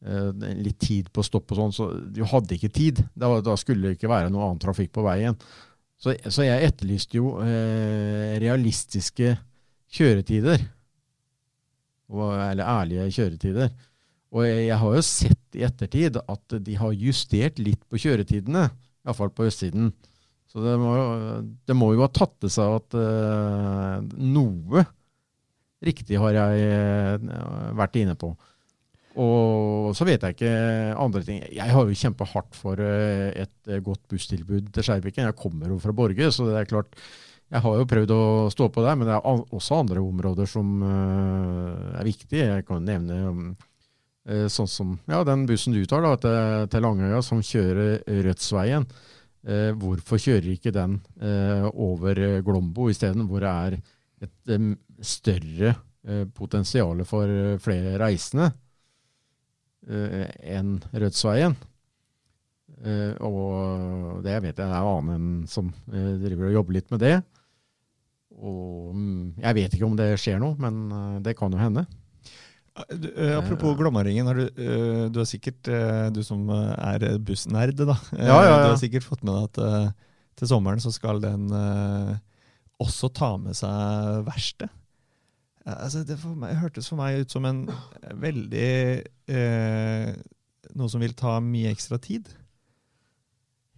Speaker 3: eh, litt tid på stopp og sånn, så du hadde ikke tid. Da, da skulle det ikke være noe annen trafikk på veien. Så, så jeg etterlyste jo eh, realistiske kjøretider. Og, eller ærlige kjøretider. Og jeg, jeg har jo sett i ettertid at de har justert litt på kjøretidene, iallfall på østsiden. Så det må, det må jo ha tatt til seg at uh, noe riktig har jeg uh, vært inne på. Og så vet jeg ikke andre ting. Jeg har jo kjempa hardt for uh, et godt busstilbud til Skjerviken. Jeg kommer jo fra Borge, så det er klart jeg har jo prøvd å stå på der, men det er også andre områder som er viktige. Jeg kan nevne um, sånn som ja, den bussen du tar da, til, til Langøya, som kjører Rødsveien. Eh, hvorfor kjører ikke den eh, over eh, Glombo isteden, hvor det er et eh, større eh, potensial for eh, flere reisende eh, enn Rødsveien? Eh, og det vet jeg er annen som eh, driver og jobber litt med det. Og mm, jeg vet ikke om det skjer noe, men eh, det kan jo hende.
Speaker 2: Eh, apropos Glommaringen, har du, eh, du har sikkert, eh, du som eh, er bussnerd, da, eh,
Speaker 3: Ja, ja,
Speaker 2: du har sikkert fått med deg at eh, til sommeren så skal den eh, også ta med seg verkstedet. Altså det meg, hørtes for meg ut som en veldig eh, Noe som vil ta mye ekstra tid.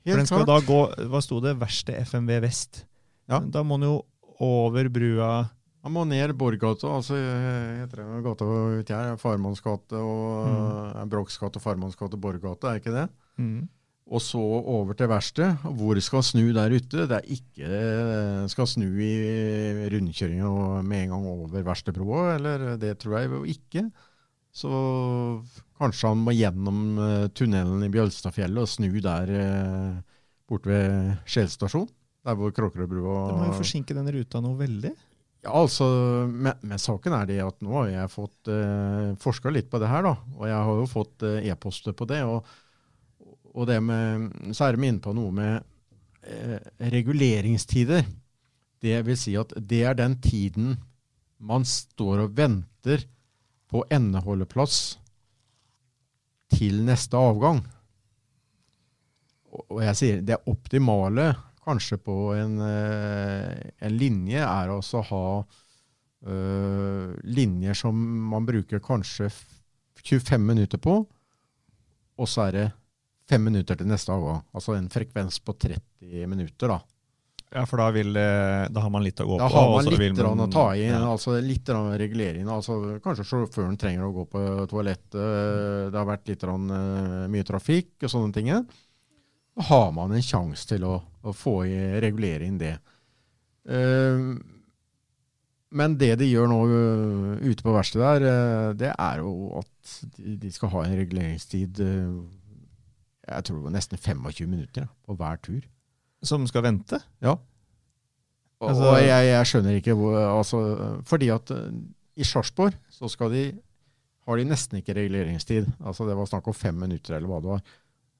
Speaker 2: Helt For den skal da gå Hva sto det? Verksted FMV Vest.
Speaker 3: Ja.
Speaker 2: Da må den jo over brua
Speaker 3: Han må ned Borggata, altså eh, heter det gata ute her, Farmannsgate og mm. Brochsgate, Farmannsgate, Farmanns Borggata, er ikke det?
Speaker 2: mm.
Speaker 3: Og så over til verkstedet. Hvor skal snu der ute? Det er ikke eh, skal snu i rundkjøringa med en gang over verkstedbroa, eller det tror jeg jo ikke. Så kanskje han må gjennom eh, tunnelen i Bjølstadfjellet og snu der eh, borte ved Skjell stasjon. Der hvor Kråkerødbrua
Speaker 2: Du må jo forsinke den ruta noe veldig.
Speaker 3: Altså, med, med, saken er det at nå har jeg fått eh, forska litt på det her, da. Og jeg har jo fått eh, e-poster på det. Og, og det med, så er de inne på noe med eh, reguleringstider. Det vil si at det er den tiden man står og venter på endeholdeplass til neste avgang. Og jeg sier det optimale kanskje på en, eh, en linje er også å ha øh, linjer som man bruker kanskje 25 minutter på, og så er det fem minutter til neste avgang. Altså en frekvens på 30 minutter, da.
Speaker 2: Ja, for da, vil, eh, da har man litt å gå
Speaker 3: Da
Speaker 2: på.
Speaker 3: har man litt grann å ta inn,
Speaker 2: ja.
Speaker 3: altså litt regulering. Altså, kanskje sjåføren trenger å gå på toalettet, det har vært litt mye trafikk og sånne ting. Da har man en sjanse til å, å få i regulering det. Eh, men det de gjør nå eh, ute på verkstedet der, eh, det er jo at de, de skal ha en reguleringstid jeg tror det var nesten 25 minutter ja, på hver tur.
Speaker 2: Som skal vente?
Speaker 3: Ja. Og,
Speaker 2: Altså-
Speaker 3: og jeg, jeg skjønner ikke hvor altså, Fordi at i Sarpsborg så skal de har de nesten ikke reguleringstid. Altså Det var snakk om fem minutter, eller hva det var.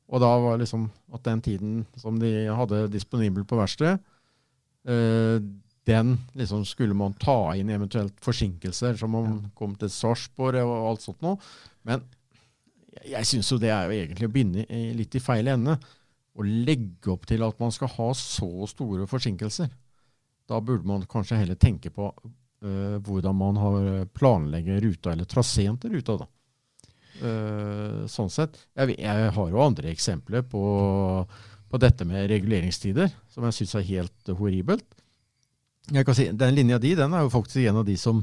Speaker 3: Og da var liksom at den tiden som de hadde disponibel på verkstedet, eh, den liksom skulle man ta inn eventuelt forsinkelser, som om man kom til Sarpsborg og alt sånt noe. Men jeg, jeg syns jo det er jo egentlig å begynne litt i feil ende. Å legge opp til at man skal ha så store forsinkelser. Da burde man kanskje heller tenke på eh, hvordan man har planlegger ruta, eller traseen til ruta. da. Eh, sånn sett. Jeg, jeg har jo andre eksempler på, på dette med reguleringstider, som jeg syns er helt horribelt. Jeg kan si, Den linja di den er jo faktisk en av de som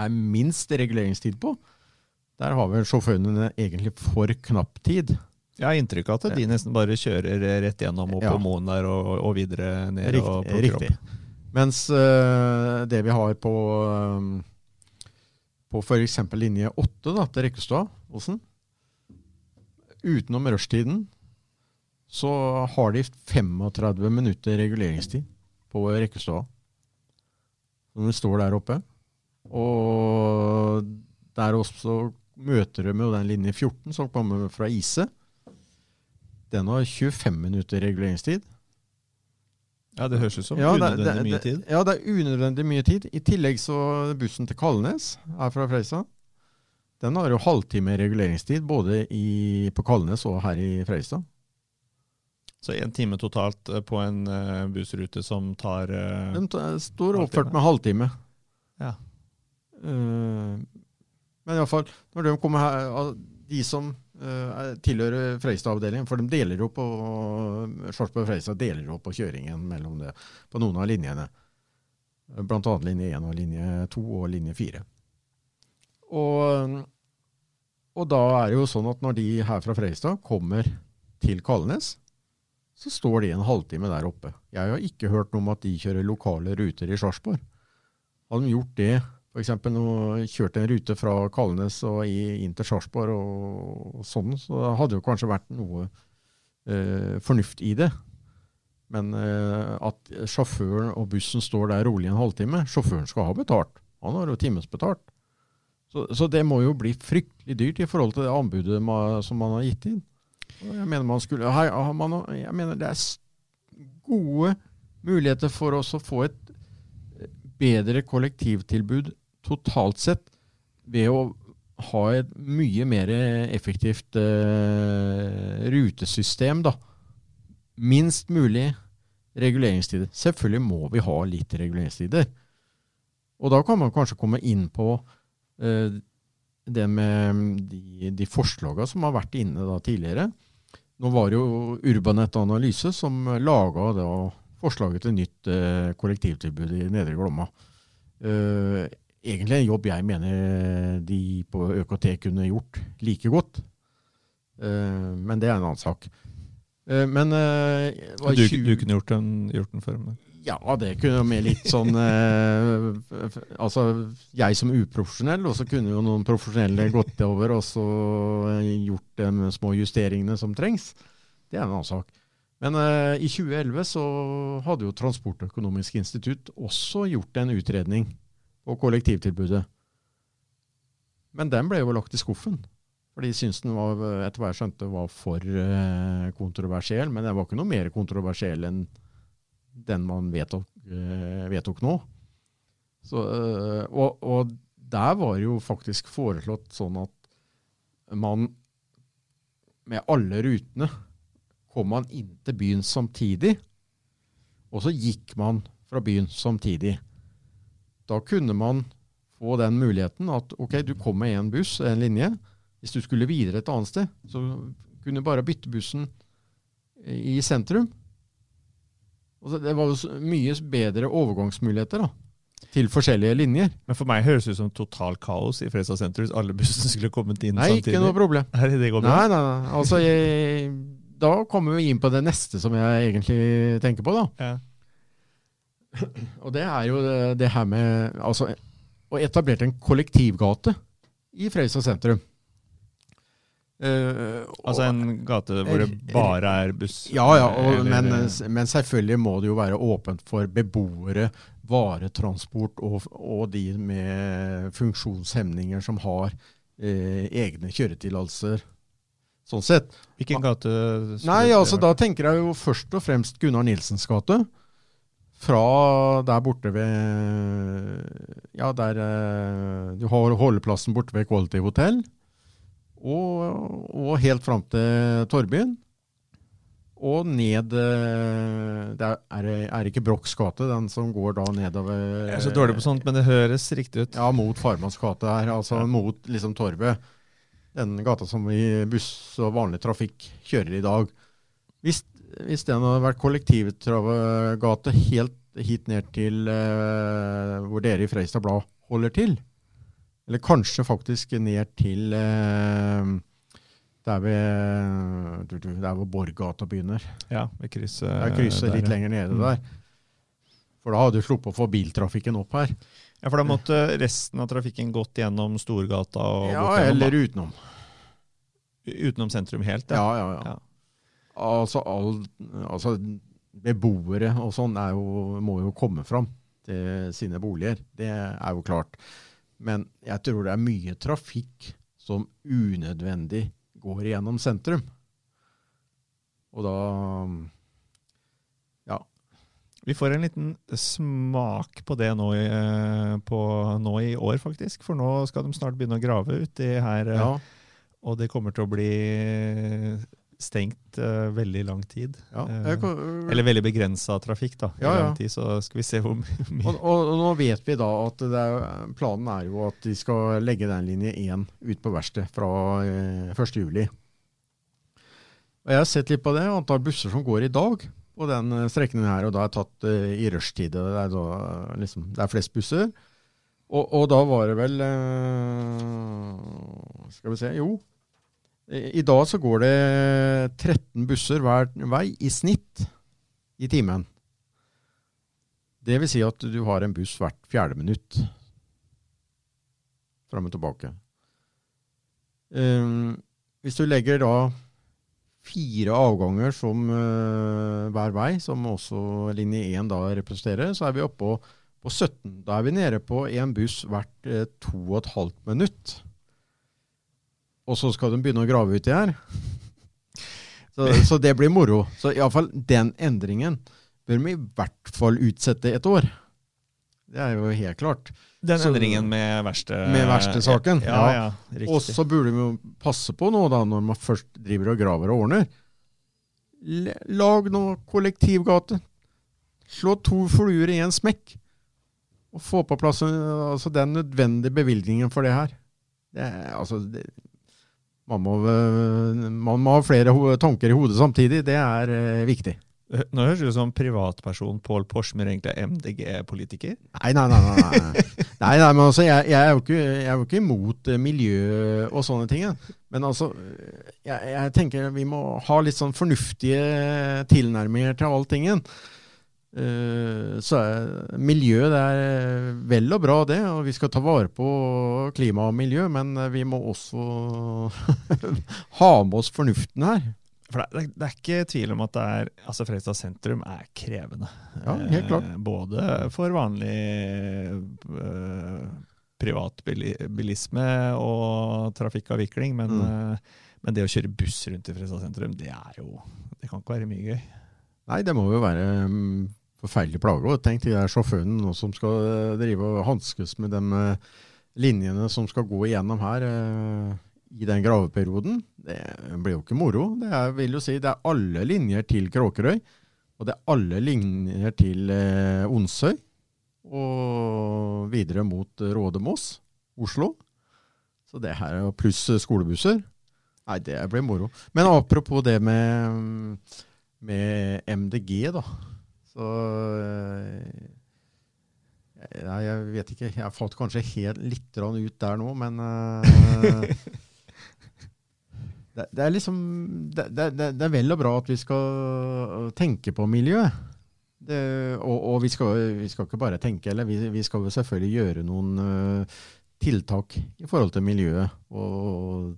Speaker 3: er minst reguleringstid på. Der har vel sjåførene egentlig for knapp tid.
Speaker 2: Jeg har inntrykk av at de nesten bare kjører rett gjennom opp
Speaker 3: Ja.
Speaker 2: på Moen der og, og videre ned
Speaker 3: Riktig.
Speaker 2: og plukker
Speaker 3: riktig.
Speaker 2: opp.
Speaker 3: Mens eh, det vi har på um, på f.eks. linje 8 da, til Rekkestad, Osen, utenom rushtiden, så har de 35 minutter reguleringstid på Rekkestad. Når de står der oppe. Og der også møter de jo den linje 14 som kommer fra Ise. Den har 25 minutter reguleringstid.
Speaker 2: Ja, det høres ut som
Speaker 3: Ja,
Speaker 2: unødvendig
Speaker 3: det-
Speaker 2: mye tid.
Speaker 3: Ja, det er unødvendig mye tid. I tillegg så bussen til Kalnes er fra Freisa. Den har jo halvtime reguleringstid både i, på Kalnes og her i Freistad.
Speaker 2: Så én time totalt eh, på en eh, bussrute som tar uh,
Speaker 3: De t- står
Speaker 2: halvtime.
Speaker 3: oppført med halvtime.
Speaker 2: Ja.
Speaker 3: Uh, men iallfall, når de kommer her De som tilhører Freistad-avdelingen, for de deler jo på Sarpsborg Freistad deler jo på kjøringen mellom det på noen av linjene. Blant annet linje 1 og linje 2 og linje 4. Og, og da er det jo sånn at når de her fra Freistad kommer til Kalnes, så står de en halvtime der oppe. Jeg har ikke hørt noe om at de kjører lokale ruter i Sarpsborg. Hadde de gjort det, f.eks. kjørte en rute fra Kalnes og inn til Sarpsborg og, sånn, så hadde jo kanskje vært noe eh, fornuft i det. Men eh, at sjåføren og bussen står der rolig en halvtime Sjåføren skal ha betalt. Han har jo timesbetalt. Så, så det må jo bli fryktelig dyrt i forhold til det anbudet man, som man har gitt inn. Og Jeg mener, man skulle, hei, man, jeg mener det er gode muligheter for oss å få et eh, bedre kollektivtilbud totalt sett ved å ha et mye mer effektivt uh, rutesystem. da. Minst mulig reguleringstider. Selvfølgelig må vi ha litt reguleringstider. Og da kan man kanskje komme inn på uh, det med de, de forslagene som har vært inne da tidligere. Nå var det jo Urbanet Analyse som laga forslaget til nytt uh, kollektivtilbud i Nedre Glomma. Eh, egentlig en jobb jeg mener de på ØKT kunne gjort like godt. Eh, men det er en annen sak. Eh, men eh, var
Speaker 2: Du,
Speaker 3: 20
Speaker 2: du kunne gjort den, gjort den for Men.
Speaker 3: ja, det kunne med litt sånn Altså, jeg som uprofesjonell, og så kunne jo noen profesjonelle gått over og så gjort de små justeringene som trengs. Det er en annen sak. Men uh, i 2011 så hadde jo Transportøkonomisk institutt også gjort en utredning på kollektivtilbudet. Men den ble jo lagt i skuffen. For de syntes den var, etter hva jeg skjønte, var for eh, kontroversiell. Men den var ikke noe mer kontroversiell enn den man vedtok, eh, vedtok nå. Så, eh, og, og der var det jo faktisk foreslått sånn at man med alle rutene kom man inn til byen samtidig, og så gikk man fra byen samtidig. Da kunne man få den muligheten at ok, du kom med én buss, en linje. Hvis du skulle videre et annet sted, så kunne du bare bytte bussen i sentrum. Og det var jo mye bedre overgangsmuligheter da, til forskjellige linjer.
Speaker 2: Men for meg høres det ut som total kaos i Fredstad sentrum hvis alle bussene skulle kommet inn
Speaker 3: Nei,
Speaker 2: samtidig.
Speaker 3: ikke noe problem.
Speaker 2: Nei, det går bra.
Speaker 3: Nei, nei, nei. Altså, jeg, da kommer vi inn på det neste som jeg egentlig tenker på, da.
Speaker 2: Ja.
Speaker 3: Og det er jo det, her med altså, å etablere en kollektivgate i Fredrikstad sentrum. Uh,
Speaker 2: Altså en gate hvor det bare er buss?
Speaker 3: Ja, ja, og, men, men selvfølgelig må det jo være åpent for beboere, varetransport og, og de med funksjonshemninger som har eh, egne kjøretillatelser. Sånn sett.
Speaker 2: Hvilken gate?
Speaker 3: Nei, altså da tenker jeg jo først og fremst Gunnar Nilsens gate. Fra der borte ved Ja, der eh, du har holdeplassen borte ved Quality Hotel. Og, og helt fram til Torbyen. Og ned eh, Det er, er, ikke Brochs gate, den som går da nedover
Speaker 2: Jeg er så dårlig på sånt, men det høres riktig ut.
Speaker 3: Ja, mot Farmanns gate her. Altså
Speaker 2: Ja.
Speaker 3: mot liksom Torvet. Den gata som vi buss og vanlig trafikk kjører i dag. Hvis, hvis den hadde vært kollektivgate helt hit ned til eh, hvor dere i Freistad Blad holder til, eller kanskje faktisk ned til eh, Der, ved, der hvor Borggata begynner.
Speaker 2: Ja, ved krysset
Speaker 3: Jeg krysser
Speaker 2: der,
Speaker 3: litt
Speaker 2: ja.
Speaker 3: lenger nede
Speaker 2: Mm.
Speaker 3: der. For da hadde du sluppet å få biltrafikken opp her.
Speaker 2: Ja, for da måtte resten av trafikken gått gjennom Storgata og
Speaker 3: Ja,
Speaker 2: gjennom,
Speaker 3: eller utenom.
Speaker 2: utenom sentrum helt.
Speaker 3: Ja, ja, ja.
Speaker 2: Ja.
Speaker 3: Altså, all, altså beboere og sånn er jo, må jo komme fram til sine boliger. Det er jo klart. Men jeg tror det er mye trafikk som unødvendig går gjennom sentrum. Og da Ja.
Speaker 2: Vi får en liten smak på det nå i, eh, på, nå i år, faktisk. For nå skal de snart begynne å grave uti her. eh,
Speaker 3: ja,
Speaker 2: Og det kommer til å bli stengt uh, veldig lang tid.
Speaker 3: ja.
Speaker 2: Eh,
Speaker 3: kan-
Speaker 2: Eller veldig begrensa trafikk, da. I
Speaker 3: Ja, ja.
Speaker 2: lang tid, så skal vi se hvor mye
Speaker 3: Og, og, nå vet vi da at er, planen er jo at de skal legge den linje én ut på verkstedet fra uh, 1. juli. Og jeg har sett litt på det, antall busser som går i dag på den eh, strekningen her, og da er tatt uh, i rushtid. Det eh, liksom, det er flest busser. Og, og da var det vel eh, Skal vi se Jo. I dag så går det 13 busser hver vei i snitt i timen. Det vil si at du har en buss hvert fjerde minutt. Fram og tilbake. Um, hvis du legger da fire avganger som uh, hver vei, som også linje 1 da representerer, så er vi oppe på, på 17. Da er vi nede på en buss hvert og et halvt minutt. Og så skal de begynne å grave uti her. Så, så det blir moro. Så iallfall den endringen bør vi i hvert fall utsette et år. Det er jo helt klart.
Speaker 2: Den
Speaker 3: Så-
Speaker 2: endringen med verste
Speaker 3: Med verkstedsaken,
Speaker 2: Ja,
Speaker 3: ja.
Speaker 2: ja.
Speaker 3: Og så burde vi jo passe på nå, da, når man først driver og graver og ordner. Lag noe kollektivgate. Slå to fluer i en smekk. Og få på plass altså, den nødvendige bevilgningen for det her. Det er, altså, det, man, må, man må ha flere tanker i hodet samtidig. Det er eh, viktig.
Speaker 2: Nå høres det ut som privatperson Pål Porsmer egentlig er MDG-politiker.
Speaker 3: Nei, nei, nei. nei, nei. *laughs* nei, nei men altså, jeg, jeg, er jo ikke, jeg er jo ikke imot eh, miljø og sånne ting. Ja. Men altså, jeg, jeg tenker vi må ha litt sånn fornuftige tilnærminger til alltingen. Uh, så er miljø det er vel og bra, det, og vi skal ta vare på klima og miljø, men eh, vi må også *laughs* ha med oss fornuften her.
Speaker 2: For det, det, det er ikke tvil om at det er, altså Fredrikstad sentrum er krevende.
Speaker 3: Ja, helt klart.
Speaker 2: Eh, både for vanlig eh, privatbilisme og trafikkavvikling, men,
Speaker 3: Mm.
Speaker 2: eh, men det å kjøre buss rundt i Fredrikstad sentrum, det er jo Det kan ikke være mye gøy.
Speaker 3: Nei, det må jo være mm, forferdelig plage. Og tenk de der sjåførene nå som skal eh, drive og hanskes med de eh, linjene som skal gå igjennom her eh, i den graveperioden. Det blir jo ikke moro. Det er, vil jo si, det er alle linjer til Kråkerøy, og det er alle linjer til eh, Onsøy. Og videre mot Rådemås, Oslo. Så det her, er- pluss skolebusser. Nei, det blir moro. Men apropos det med mm, med MDG, da. Så eh, Nei, jeg vet ikke. Jeg falt kanskje helt litt ut der nå, men eh, *laughs* det, det er liksom det, det, det er vel og bra at vi skal tenke på miljøet. Og og vi, skal, vi skal ikke bare tenke, eller vi, vi skal jo selvfølgelig gjøre noen uh, tiltak i forhold til miljøet. Og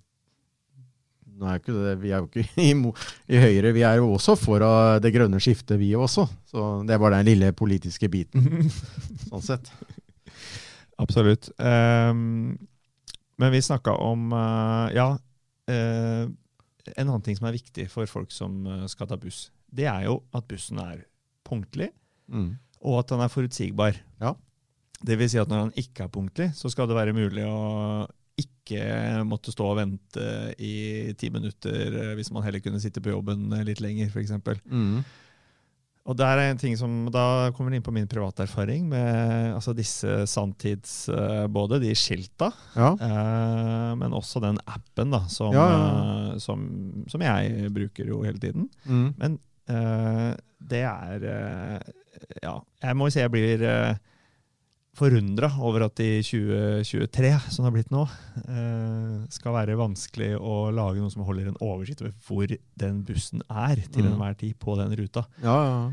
Speaker 3: er ikke det, vi er jo ikke *laughs* i Høyre, vi er jo også for det grønne skiftet, vi også. Så det var den lille politiske biten, *laughs* sånn sett.
Speaker 2: Absolutt. Um, men vi snakka om uh, Ja, uh, en annen ting som er viktig for folk som eh, skal ta buss, det er jo at bussen er punktlig,
Speaker 3: Mm.
Speaker 2: og at den er forutsigbar.
Speaker 3: Ja.
Speaker 2: Det vil si at når den ikke er punktlig, så skal det være mulig å ikke måtte stå og vente i ti minutter eh, hvis man heller kunne sitte på jobben eh, litt lenger, f.eks.
Speaker 3: Mm.
Speaker 2: Og der er en ting som, Da kommer det inn på min private erfaring med altså disse sanntids... eh, Både de skilta,
Speaker 3: Ja.
Speaker 2: eh, men også den appen da, som,
Speaker 3: Ja, ja,
Speaker 2: som, som jeg bruker jo hele tiden.
Speaker 3: Mm.
Speaker 2: Men eh, det er Ja, jeg må jo si jeg blir eh, forundra over at i 2023, som det har blitt nå, eh, skal være vanskelig å lage noe som holder en oversikt over hvor den bussen er til
Speaker 3: Mm.
Speaker 2: enhver tid på den ruta.
Speaker 3: Ja, ja.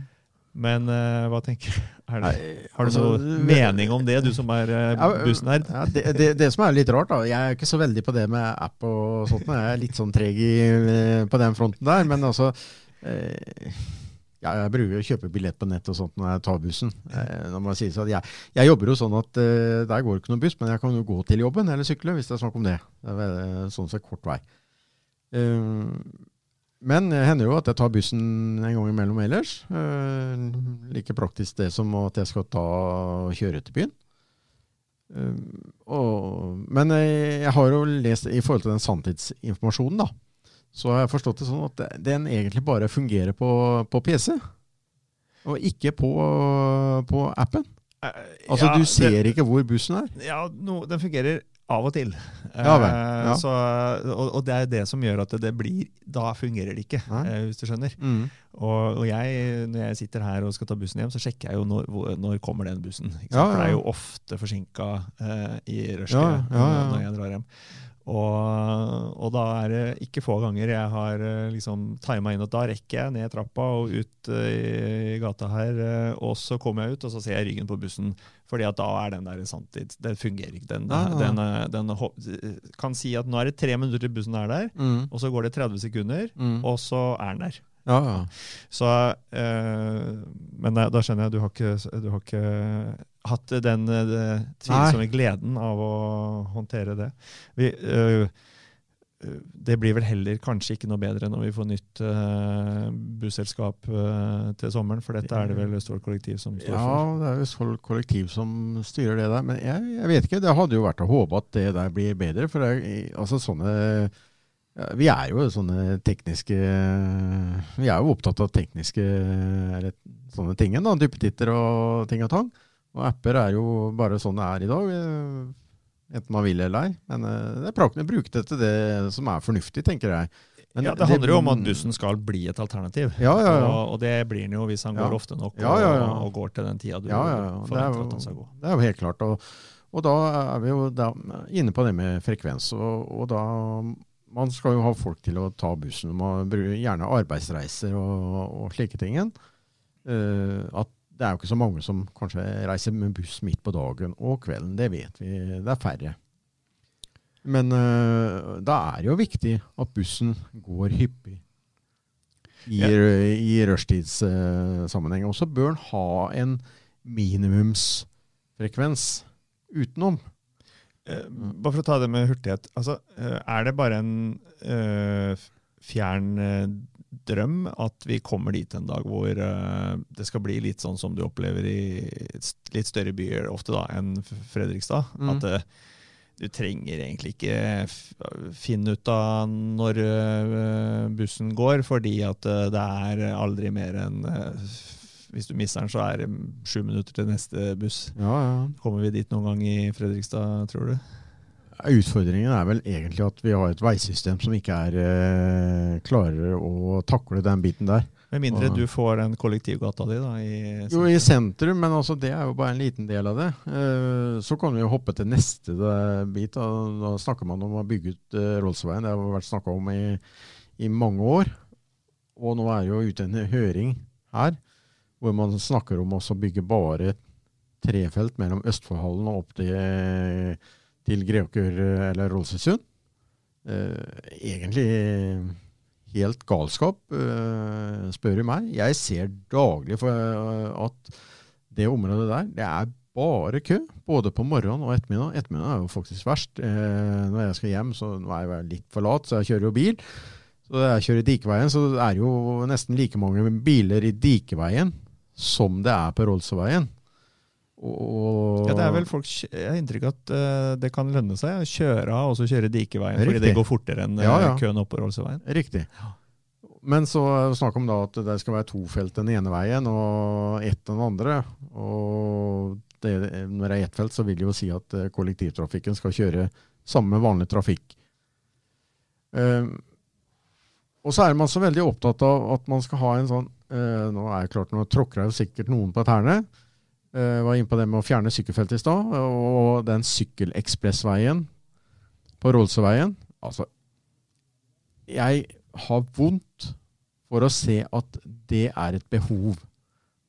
Speaker 2: Men eh, hva tenker du? Det,
Speaker 3: Nei,
Speaker 2: har du
Speaker 3: altså,
Speaker 2: noe mening om det, du som er eh, bussnerd?
Speaker 3: Ja, det, det, det som er litt rart, da Jeg er ikke så veldig på det med app og sånt. Jeg er litt sånn treg i, på den fronten der. Men altså eh, ja, Jeg bruker å kjøpe billett på nett og sånt når jeg tar bussen. Eh, sånn, jeg, jeg jobber jo sånn at eh, der går ikke noen buss, men jeg kan jo gå til jobben eller sykle hvis det er snakk om det. Det er sånn sett kort vei. Eh, men det hender jo at jeg tar bussen en gang imellom ellers. Eh, like praktisk det som at jeg skal ta og kjøre til byen. Eh, og, men eh, jeg har jo lest i forhold til den sanntidsinformasjonen, da. Så har jeg forstått det sånn at den egentlig bare fungerer på, på PC. Og ikke på, på appen. Altså
Speaker 2: Ja,
Speaker 3: Du
Speaker 2: ser
Speaker 3: ser ikke hvor bussen er.
Speaker 2: Ja, no, den fungerer av og til.
Speaker 3: Ja vel,
Speaker 2: Eh,
Speaker 3: ja.
Speaker 2: Så, og, og det er det som gjør at det, det blir Da fungerer det ikke,
Speaker 3: Nei.
Speaker 2: eh, hvis du skjønner. Og, og jeg, når jeg sitter her og skal ta bussen hjem, så sjekker jeg jo når, når kommer den bussen.
Speaker 3: Ja,
Speaker 2: For det er jo ofte forsinka uh, i rushtida når jeg drar hjem. Og, og da er det ikke få ganger jeg har eh, liksom tima inn at da rekker jeg ned trappa og ut eh, i gata her, eh, og så kommer jeg ut, og så ser jeg ryggen på bussen. Fordi at da er den der sanntid. Den fungerer ikke. Den,
Speaker 3: ja.
Speaker 2: den, eh, den, kan si at nå er det tre minutter til bussen er der, og så går det 30 sekunder,
Speaker 3: Mm.
Speaker 2: og så er den der.
Speaker 3: Ja, ja.
Speaker 2: Så, øh, men da skjønner jeg du har ikke, du har ikke hatt den uh, tvilsomme gleden av å håndtere det. Vi, uh, det blir vel heller kanskje ikke noe bedre når vi får nytt uh, busselskap uh, til sommeren, for dette er det vel Østfold Kollektiv som står
Speaker 3: Ja,
Speaker 2: for.
Speaker 3: det er Østfold Kollektiv som styrer det der. Men jeg, jeg vet ikke. Det hadde jo vært å håpe at det der blir bedre. For det, altså sånne Vi er jo sånne tekniske Vi er jo opptatt av tekniske eller sånne ting. Duppetitter og ting og tang. Og apper er jo bare sånn det er i dag. eh, Enten man vil eller ei. Men eh, det er praktisk å bruke det til det som er fornuftig, tenker jeg. Men
Speaker 2: ja, det handler jo om at bussen skal bli et alternativ.
Speaker 3: Ja, ja, ja.
Speaker 2: Og, og det blir den jo hvis han går ofte nok. Og, og går til den tida du.
Speaker 3: Er
Speaker 2: forventer
Speaker 3: jo,
Speaker 2: at han skal gå.
Speaker 3: det er jo helt klart. Og, og da er vi jo inne på det med frekvens. Og, og da Man skal jo ha folk til å ta bussen. Man bruker gjerne arbeidsreiser og, og slike ting. Uh, at det er jo ikke så mange som kanskje reiser med buss midt på dagen og kvelden. Det vet vi. Det er færre. Men uh, da er det jo viktig at bussen går hyppig i,
Speaker 2: Ja.
Speaker 3: i rushtidsammenheng. Og så bør den ha en minimumsfrekvens utenom.
Speaker 2: Uh, bare for å ta det med hurtighet. Altså, eh, er det bare en fjern drøm at vi kommer dit en dag hvor eh, det skal bli litt sånn som du opplever i litt større byer ofte da, enn Fredrikstad?
Speaker 3: Mm.
Speaker 2: At eh, du trenger egentlig ikke finne ut av når eh, bussen går, fordi at det er aldri mer enn Hvis du mister den, så er det sju minutter til neste buss.
Speaker 3: Ja, ja.
Speaker 2: Kommer vi dit noen gang i Fredrikstad, tror du?
Speaker 3: Utfordringen er vel egentlig at vi har et veisystem som ikke er eh, klarer å takle den biten der.
Speaker 2: Med mindre du får den kollektivgata di, da. I,
Speaker 3: Jo, i sentrum, men altså, det er jo bare en liten del av det. Eh, så kan vi jo hoppe til neste eh, bit. Da, da snakker man om å bygge ut uh, Rollsveien. Det har vært snakka om i, i mange år. Og nå er det jo ute en høring her hvor man snakker om å bygge bare trefelt mellom Østfoldhallen og opp til, til Greåker eh, eller Rollsøysund. Eh, egentlig helt galskap, eh, spør du meg. Jeg ser daglig at det området der, det er bare kø. Både på morgenen og ettermiddag. Ettermiddag er jo faktisk verst. Når jeg skal hjem, så nå er jeg litt for lat, så jeg kjører jo bil. Så jeg kjører Dikeveien, så er det jo nesten like mange biler i Dikeveien som det er på Rollsøveien. Og,
Speaker 2: Ja, det er vel folk, Jeg har inntrykk av at uh, det kan lønne seg å kjøre av og så kjøre Dikeveien, fordi det går fortere enn eh,
Speaker 3: Ja, ja.
Speaker 2: køen oppoverholdsveien.
Speaker 3: Riktig. Men så er det snakk om da at det skal være to felt den ene veien og ett den andre. Og det, når det er ett felt, så vil det jo si at eh, kollektivtrafikken skal kjøre samme vanlig trafikk. Uh, og så er man så veldig opptatt av at man skal ha en sånn uh, Nå er det klart, nå tråkker jeg jo sikkert noen på tærne. Eh, var inne på det med å fjerne sykkelfelt i stad. Og den sykkelekspressveien på Rålseveien. Altså, jeg har vondt for å se at det er et behov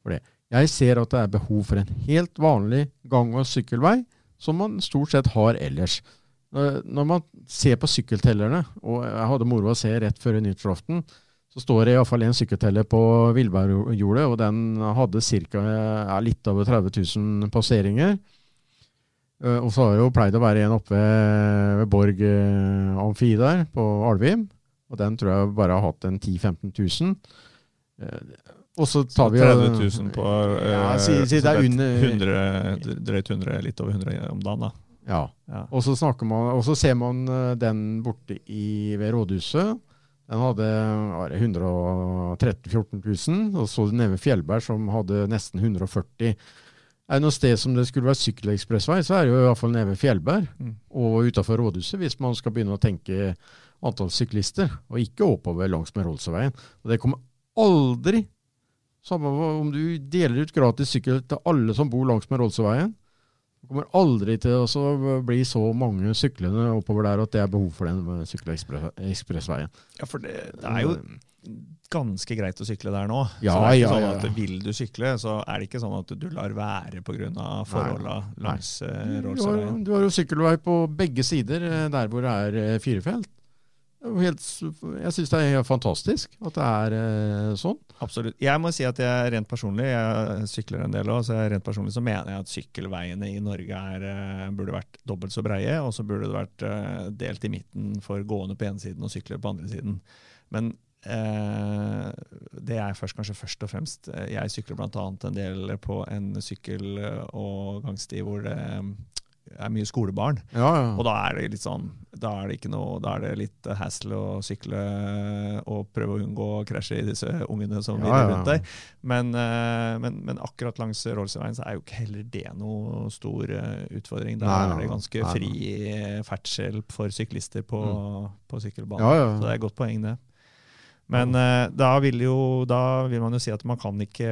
Speaker 3: for det. Jeg ser at det er behov for en helt vanlig gang- og sykkelvei, som man stort sett har ellers. Når man ser på sykkeltellerne, og jeg hadde moro å se rett før nyttårsaften, så står det iallfall en sykkelteller på Villbergjordet, og den hadde ca. Litt over 30 000 passeringer. Uh, og så har det jo pleid å være en oppe ved, Borg uh, Amfi der, på Alvim. Og den tror jeg bare har hatt en 10 000-15 000. Uh, og så tar vi
Speaker 2: 30 000 på
Speaker 3: ja, si, si det er under
Speaker 2: 100, drøyt 100, litt over 100 om dagen, da.
Speaker 3: Ja. ja. Og, så man, og så ser man den borte i, ved rådhuset. Den hadde 113 000-14 000. Og så nede ved Fjellberg, som hadde nesten 140 er det noe sted som det skulle være sykkelekspressvei, så er det jo i hvert fall nede ved Fjellberg mm. og utafor rådhuset, hvis man skal begynne å tenke antall syklister, og ikke oppover langs med Rolseveien. Og det kommer aldri, samme om du deler ut gratis sykkel til alle som bor langs med Rolseveien, det kommer aldri til å bli så mange syklende oppover der at det er behov for den sykkelekspressveien.
Speaker 2: Ja, for det, det, er jo ganske greit å sykle der nå.
Speaker 3: Ja,
Speaker 2: så det er ikke
Speaker 3: ja,
Speaker 2: sånn
Speaker 3: ja.
Speaker 2: at Vil du sykle, så er det ikke sånn at du lar være pga. forholda langs uh, Rålsveien.
Speaker 3: Du har jo sykkelvei på begge sider, eh, der hvor det er firefelt. Helt, jeg syns det er fantastisk at det er eh, sånn.
Speaker 2: Absolutt. Jeg må si at jeg rent personlig, jeg sykler en del òg, så rent personlig så mener jeg at sykkelveiene i Norge er, eh, burde vært dobbelt så breie, og så burde det vært eh, delt i midten for gående på ene siden og sykler på andre siden. Men eh, det er først, kanskje først og fremst Jeg sykler bl.a. en del på en sykkel- og gangsti hvor det er mye skolebarn.
Speaker 3: Ja, ja.
Speaker 2: Og da er det litt sånn Da er det ikke noe, da er det litt hassle å sykle og prøve å unngå å krasje i disse ungene som
Speaker 3: Ja,
Speaker 2: rundt der. Men, eh, men, men akkurat langs Rollsøyveien så er jo ikke heller det noe stor eh, utfordring. Da
Speaker 3: Nei,
Speaker 2: er det ganske
Speaker 3: nei,
Speaker 2: fri ferdsel for syklister på, på sykkelbanen. Så det er et godt poeng, det. Men eh, da, vil jo, da vil man jo si at man kan ikke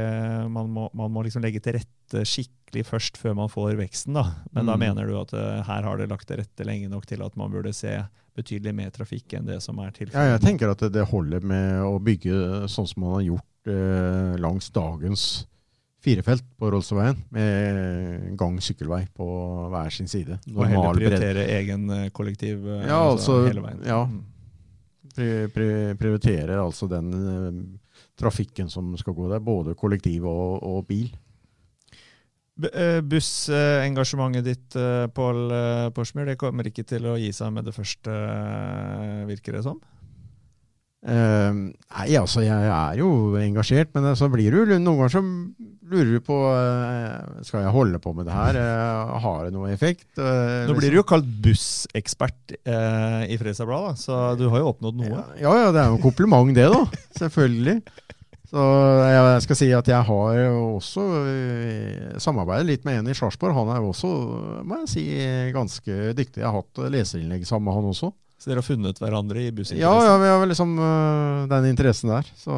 Speaker 2: Man må, man må liksom legge til rette skikkelig først før man får veksten. da. Men da
Speaker 3: Mm.
Speaker 2: mener du at uh, her har det lagt til rette lenge nok til at man burde se betydelig mer trafikk enn det som er
Speaker 3: Ja,
Speaker 2: tilfellet.
Speaker 3: jeg tenker at det, holder med å bygge sånn som man har gjort uh, langs dagens firefelt på Rålseveien, med gang-sykkelvei på hver sin side.
Speaker 2: Og heller
Speaker 3: bredde.
Speaker 2: prioritere egen eh, kollektiv
Speaker 3: Ja, altså,
Speaker 2: hele veien.
Speaker 3: ja.
Speaker 2: Mm.
Speaker 3: Pri, pri, prioritere altså den trafikken som skal gå der, både kollektiv og, og bil.
Speaker 2: Eh, Bussengasjementet ditt, eh, Pål eh, Porsmyr, det kommer ikke til å gi seg med det første, virker det som?
Speaker 3: Uh, nei, altså jeg er jo engasjert, men så blir du noen ganger så lurer du på uh, Skal jeg holde på med det her? Uh, har det noe effekt? Uh,
Speaker 2: Nå blir du jo kalt bussekspert i Fredrikstad Blad, så du har jo oppnådd noe.
Speaker 3: Ja, ja, det er jo en kompliment det, da. Selvfølgelig. Så jeg skal si at jeg har også eh, samarbeidet litt med en i Sarpsborg. Han er jo også, må jeg si, ganske dyktig. Jeg har hatt leserinnlegg sammen med han også.
Speaker 2: Så dere har funnet hverandre i bussinteressen?
Speaker 3: ja, vi har liksom øh, den interessen der. Så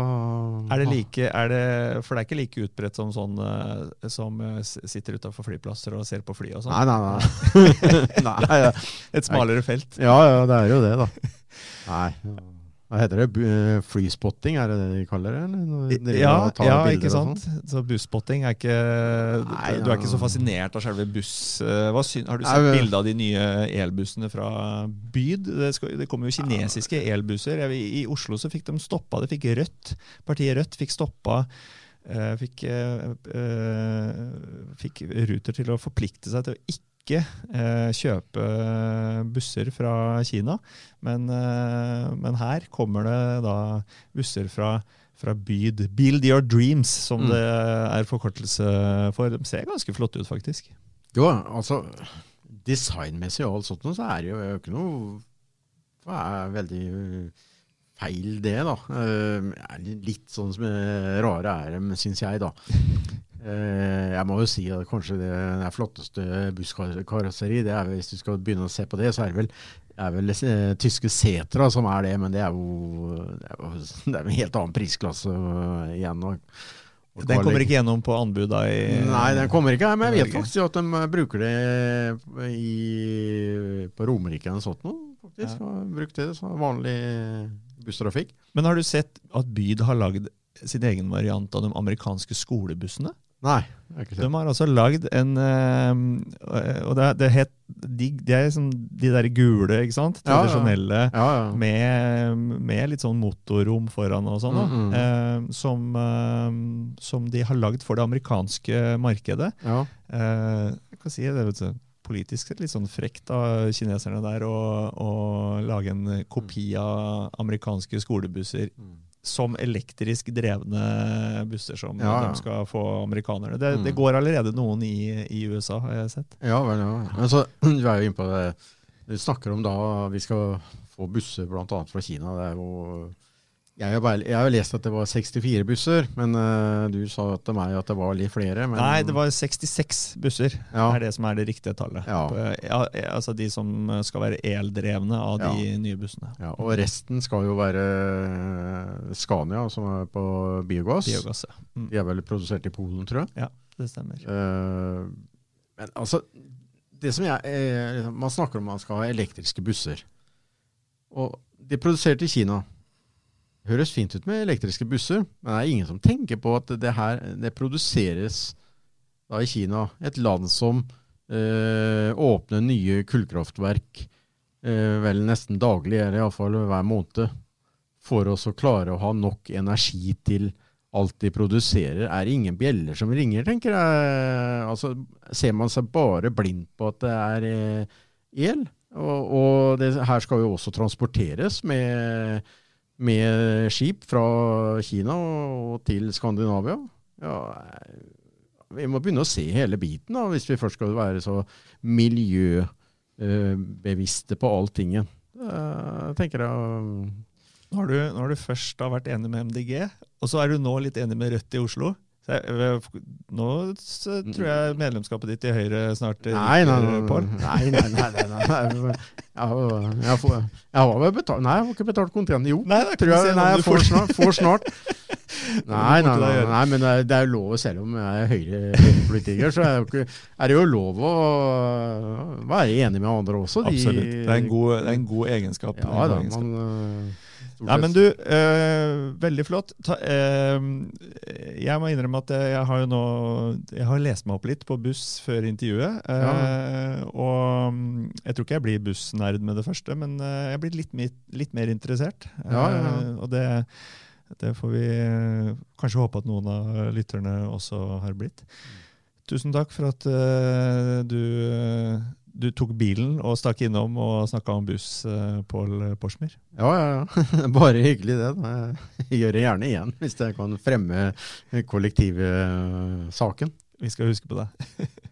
Speaker 2: Er det like, er det, for det er ikke like utbredt som sånn eh, som eh, sitter utafor flyplasser og ser på fly og sånn?
Speaker 3: Nei, nei, nei. *laughs* *laughs* nei ja.
Speaker 2: Et smalere felt?
Speaker 3: ja, ja, det er jo det, da. *laughs* Nei. Hva heter det? Øh, Flyspotting, er det det de kaller det?
Speaker 2: Ja, ja ikke sant?
Speaker 3: sånn?
Speaker 2: Så busspotting er ikke
Speaker 3: Nei,
Speaker 2: Du er ikke så fascinert av selve buss... eh, Hva syn, har du sett
Speaker 3: men-
Speaker 2: bilde av de nye elbussene fra Byd? Det, skal, det kommer jo kinesiske elbusser. Jeg, I Oslo så fikk de stoppa det. Fikk Rødt, partiet Rødt fikk stoppa eh, fikk, eh, eh, fikk Ruter til å forplikte seg til å ikke eh, kjøpe busser fra Kina. Men, eh, men her kommer det da busser fra, fra Byd. Build Your Dreams, som
Speaker 3: Mm.
Speaker 2: det er forkortelse for. De ser ganske flotte ut, faktisk.
Speaker 3: Jo, altså Designmessig og alt sånt, så er det jo ikke noe Det er veldig feil, det, da. Eh, er litt sånn som rare er dem, syns jeg, da. Eh, jeg må jo si at kanskje det, det flotteste busskarosseri, det er hvis du skal begynne å se på det, så er det vel, er vel eh, tyske Setra som er det, men det er jo det er, jo, *laughs* det er en helt annen prisklasse øh, igjen. Og, og
Speaker 2: Den kommer ikke gjennom på anbud da? I,
Speaker 3: Nei, den kommer ikke. Men jeg vet faktisk at de eh, bruker det i, på Romerike eller sånt noe. Faktisk.
Speaker 2: Ja.
Speaker 3: Brukt det som vanlig busstrafikk.
Speaker 2: Men har du sett at Byd har lagd sin egen variant av de amerikanske skolebussene?
Speaker 3: Nei, det er ikke
Speaker 2: De har også lagd en eh, Og det, det het de, de, er liksom de der gule, ikke sant?
Speaker 3: Ja, ja.
Speaker 2: Tradisjonelle.
Speaker 3: Ja, ja.
Speaker 2: Med, med litt sånn motorrom foran og sånn.
Speaker 3: Mm, -hmm.
Speaker 2: Eh, som, eh, som de har lagd for det amerikanske markedet.
Speaker 3: ja.
Speaker 2: Eh, jeg kan si det, vet du, politisk litt sånn frekt av kineserne der å, lage en kopi av amerikanske skolebusser som elektrisk drevne busser som
Speaker 3: Ja, ja.
Speaker 2: de skal få amerikanerne. Det,
Speaker 3: Mm.
Speaker 2: det går allerede noen i, i USA, har jeg sett.
Speaker 3: Ja vel, ja. Men så, *clears throat* vi er jo inne på det. Vi snakker om da vi skal få busser bl.a. fra Kina. Det er jo jeg har, bare, jeg har jo lest at det var 64 busser, men uh, du sa til meg at det var litt flere. Men,
Speaker 2: Nei, det var 66 busser.
Speaker 3: ja,
Speaker 2: er det som er det riktige tallet.
Speaker 3: Ja.
Speaker 2: På, ja, altså de som skal være eldrevne av de nye bussene.
Speaker 3: ja, Og resten skal jo være eh, Scania, som er på biogass.
Speaker 2: Biogass. Mm,
Speaker 3: De er vel produsert i Polen, tror jeg.
Speaker 2: Ja, det stemmer.
Speaker 3: Uh, men altså det som jeg, eh, liksom, Man snakker om man skal ha elektriske busser. Og de er produsert i Kina. Høres fint ut med elektriske busser, men det er ingen som tenker på at det her det produseres da i Kina. Et land som eh, åpner nye kullkraftverk eh, vel nesten daglig, eller iallfall hver måned, for oss å klare å ha nok energi til alt de produserer, er det ingen bjeller som ringer, tenker jeg. Altså, ser man seg bare blind på at det er eh, el? Og, og det her skal jo også transporteres med, med skip fra Kina og til Skandinavia. Ja, vi må begynne å se hele biten, da, hvis vi først skal være så miljøbevisste på alltingen. Jeg tenker jeg
Speaker 2: Når du, når du først har vært enig med MDG, og så er du nå litt enig med Rødt i Oslo nå tror jeg medlemskapet ditt i Høyre snart
Speaker 3: Nei, nei, nei. Nei, nei. Jeg, har- vel betalt Nei, jeg har ikke betalt kontingent. Jo,
Speaker 2: Nei,
Speaker 3: tror jeg. Nei, jeg får snart. Får snart. *laughs* Nei, nei, nei, nei, men det er, jo lov, selv om jeg er høyre- høyrepolitiker, så er, det jo lov å være enig med andre også.
Speaker 2: Absolutt. Det er en god, det en god egenskap.
Speaker 3: Ja da, man
Speaker 2: Nei, men du, øh, veldig flott. Ta, øh, jeg må innrømme at jeg har jo nå Jeg har lest meg opp litt på buss før intervjuet. eh, Og mm, jeg tror ikke jeg blir bussnerd med det første, men jeg blir litt, litt mer interessert.
Speaker 3: Ja, ja, ja.
Speaker 2: Og det, det får vi kanskje håpe at noen av lytterne også har blitt. Tusen takk for at du, du tok bilen og stakk innom og snakka om buss, uh, Pål Porsmer.
Speaker 3: Ja, ja, ja. *laughs* Bare hyggelig det. Jeg gjør det gjerne igjen, hvis jeg kan fremme kollektivsaken.
Speaker 2: Vi skal huske på det. *laughs*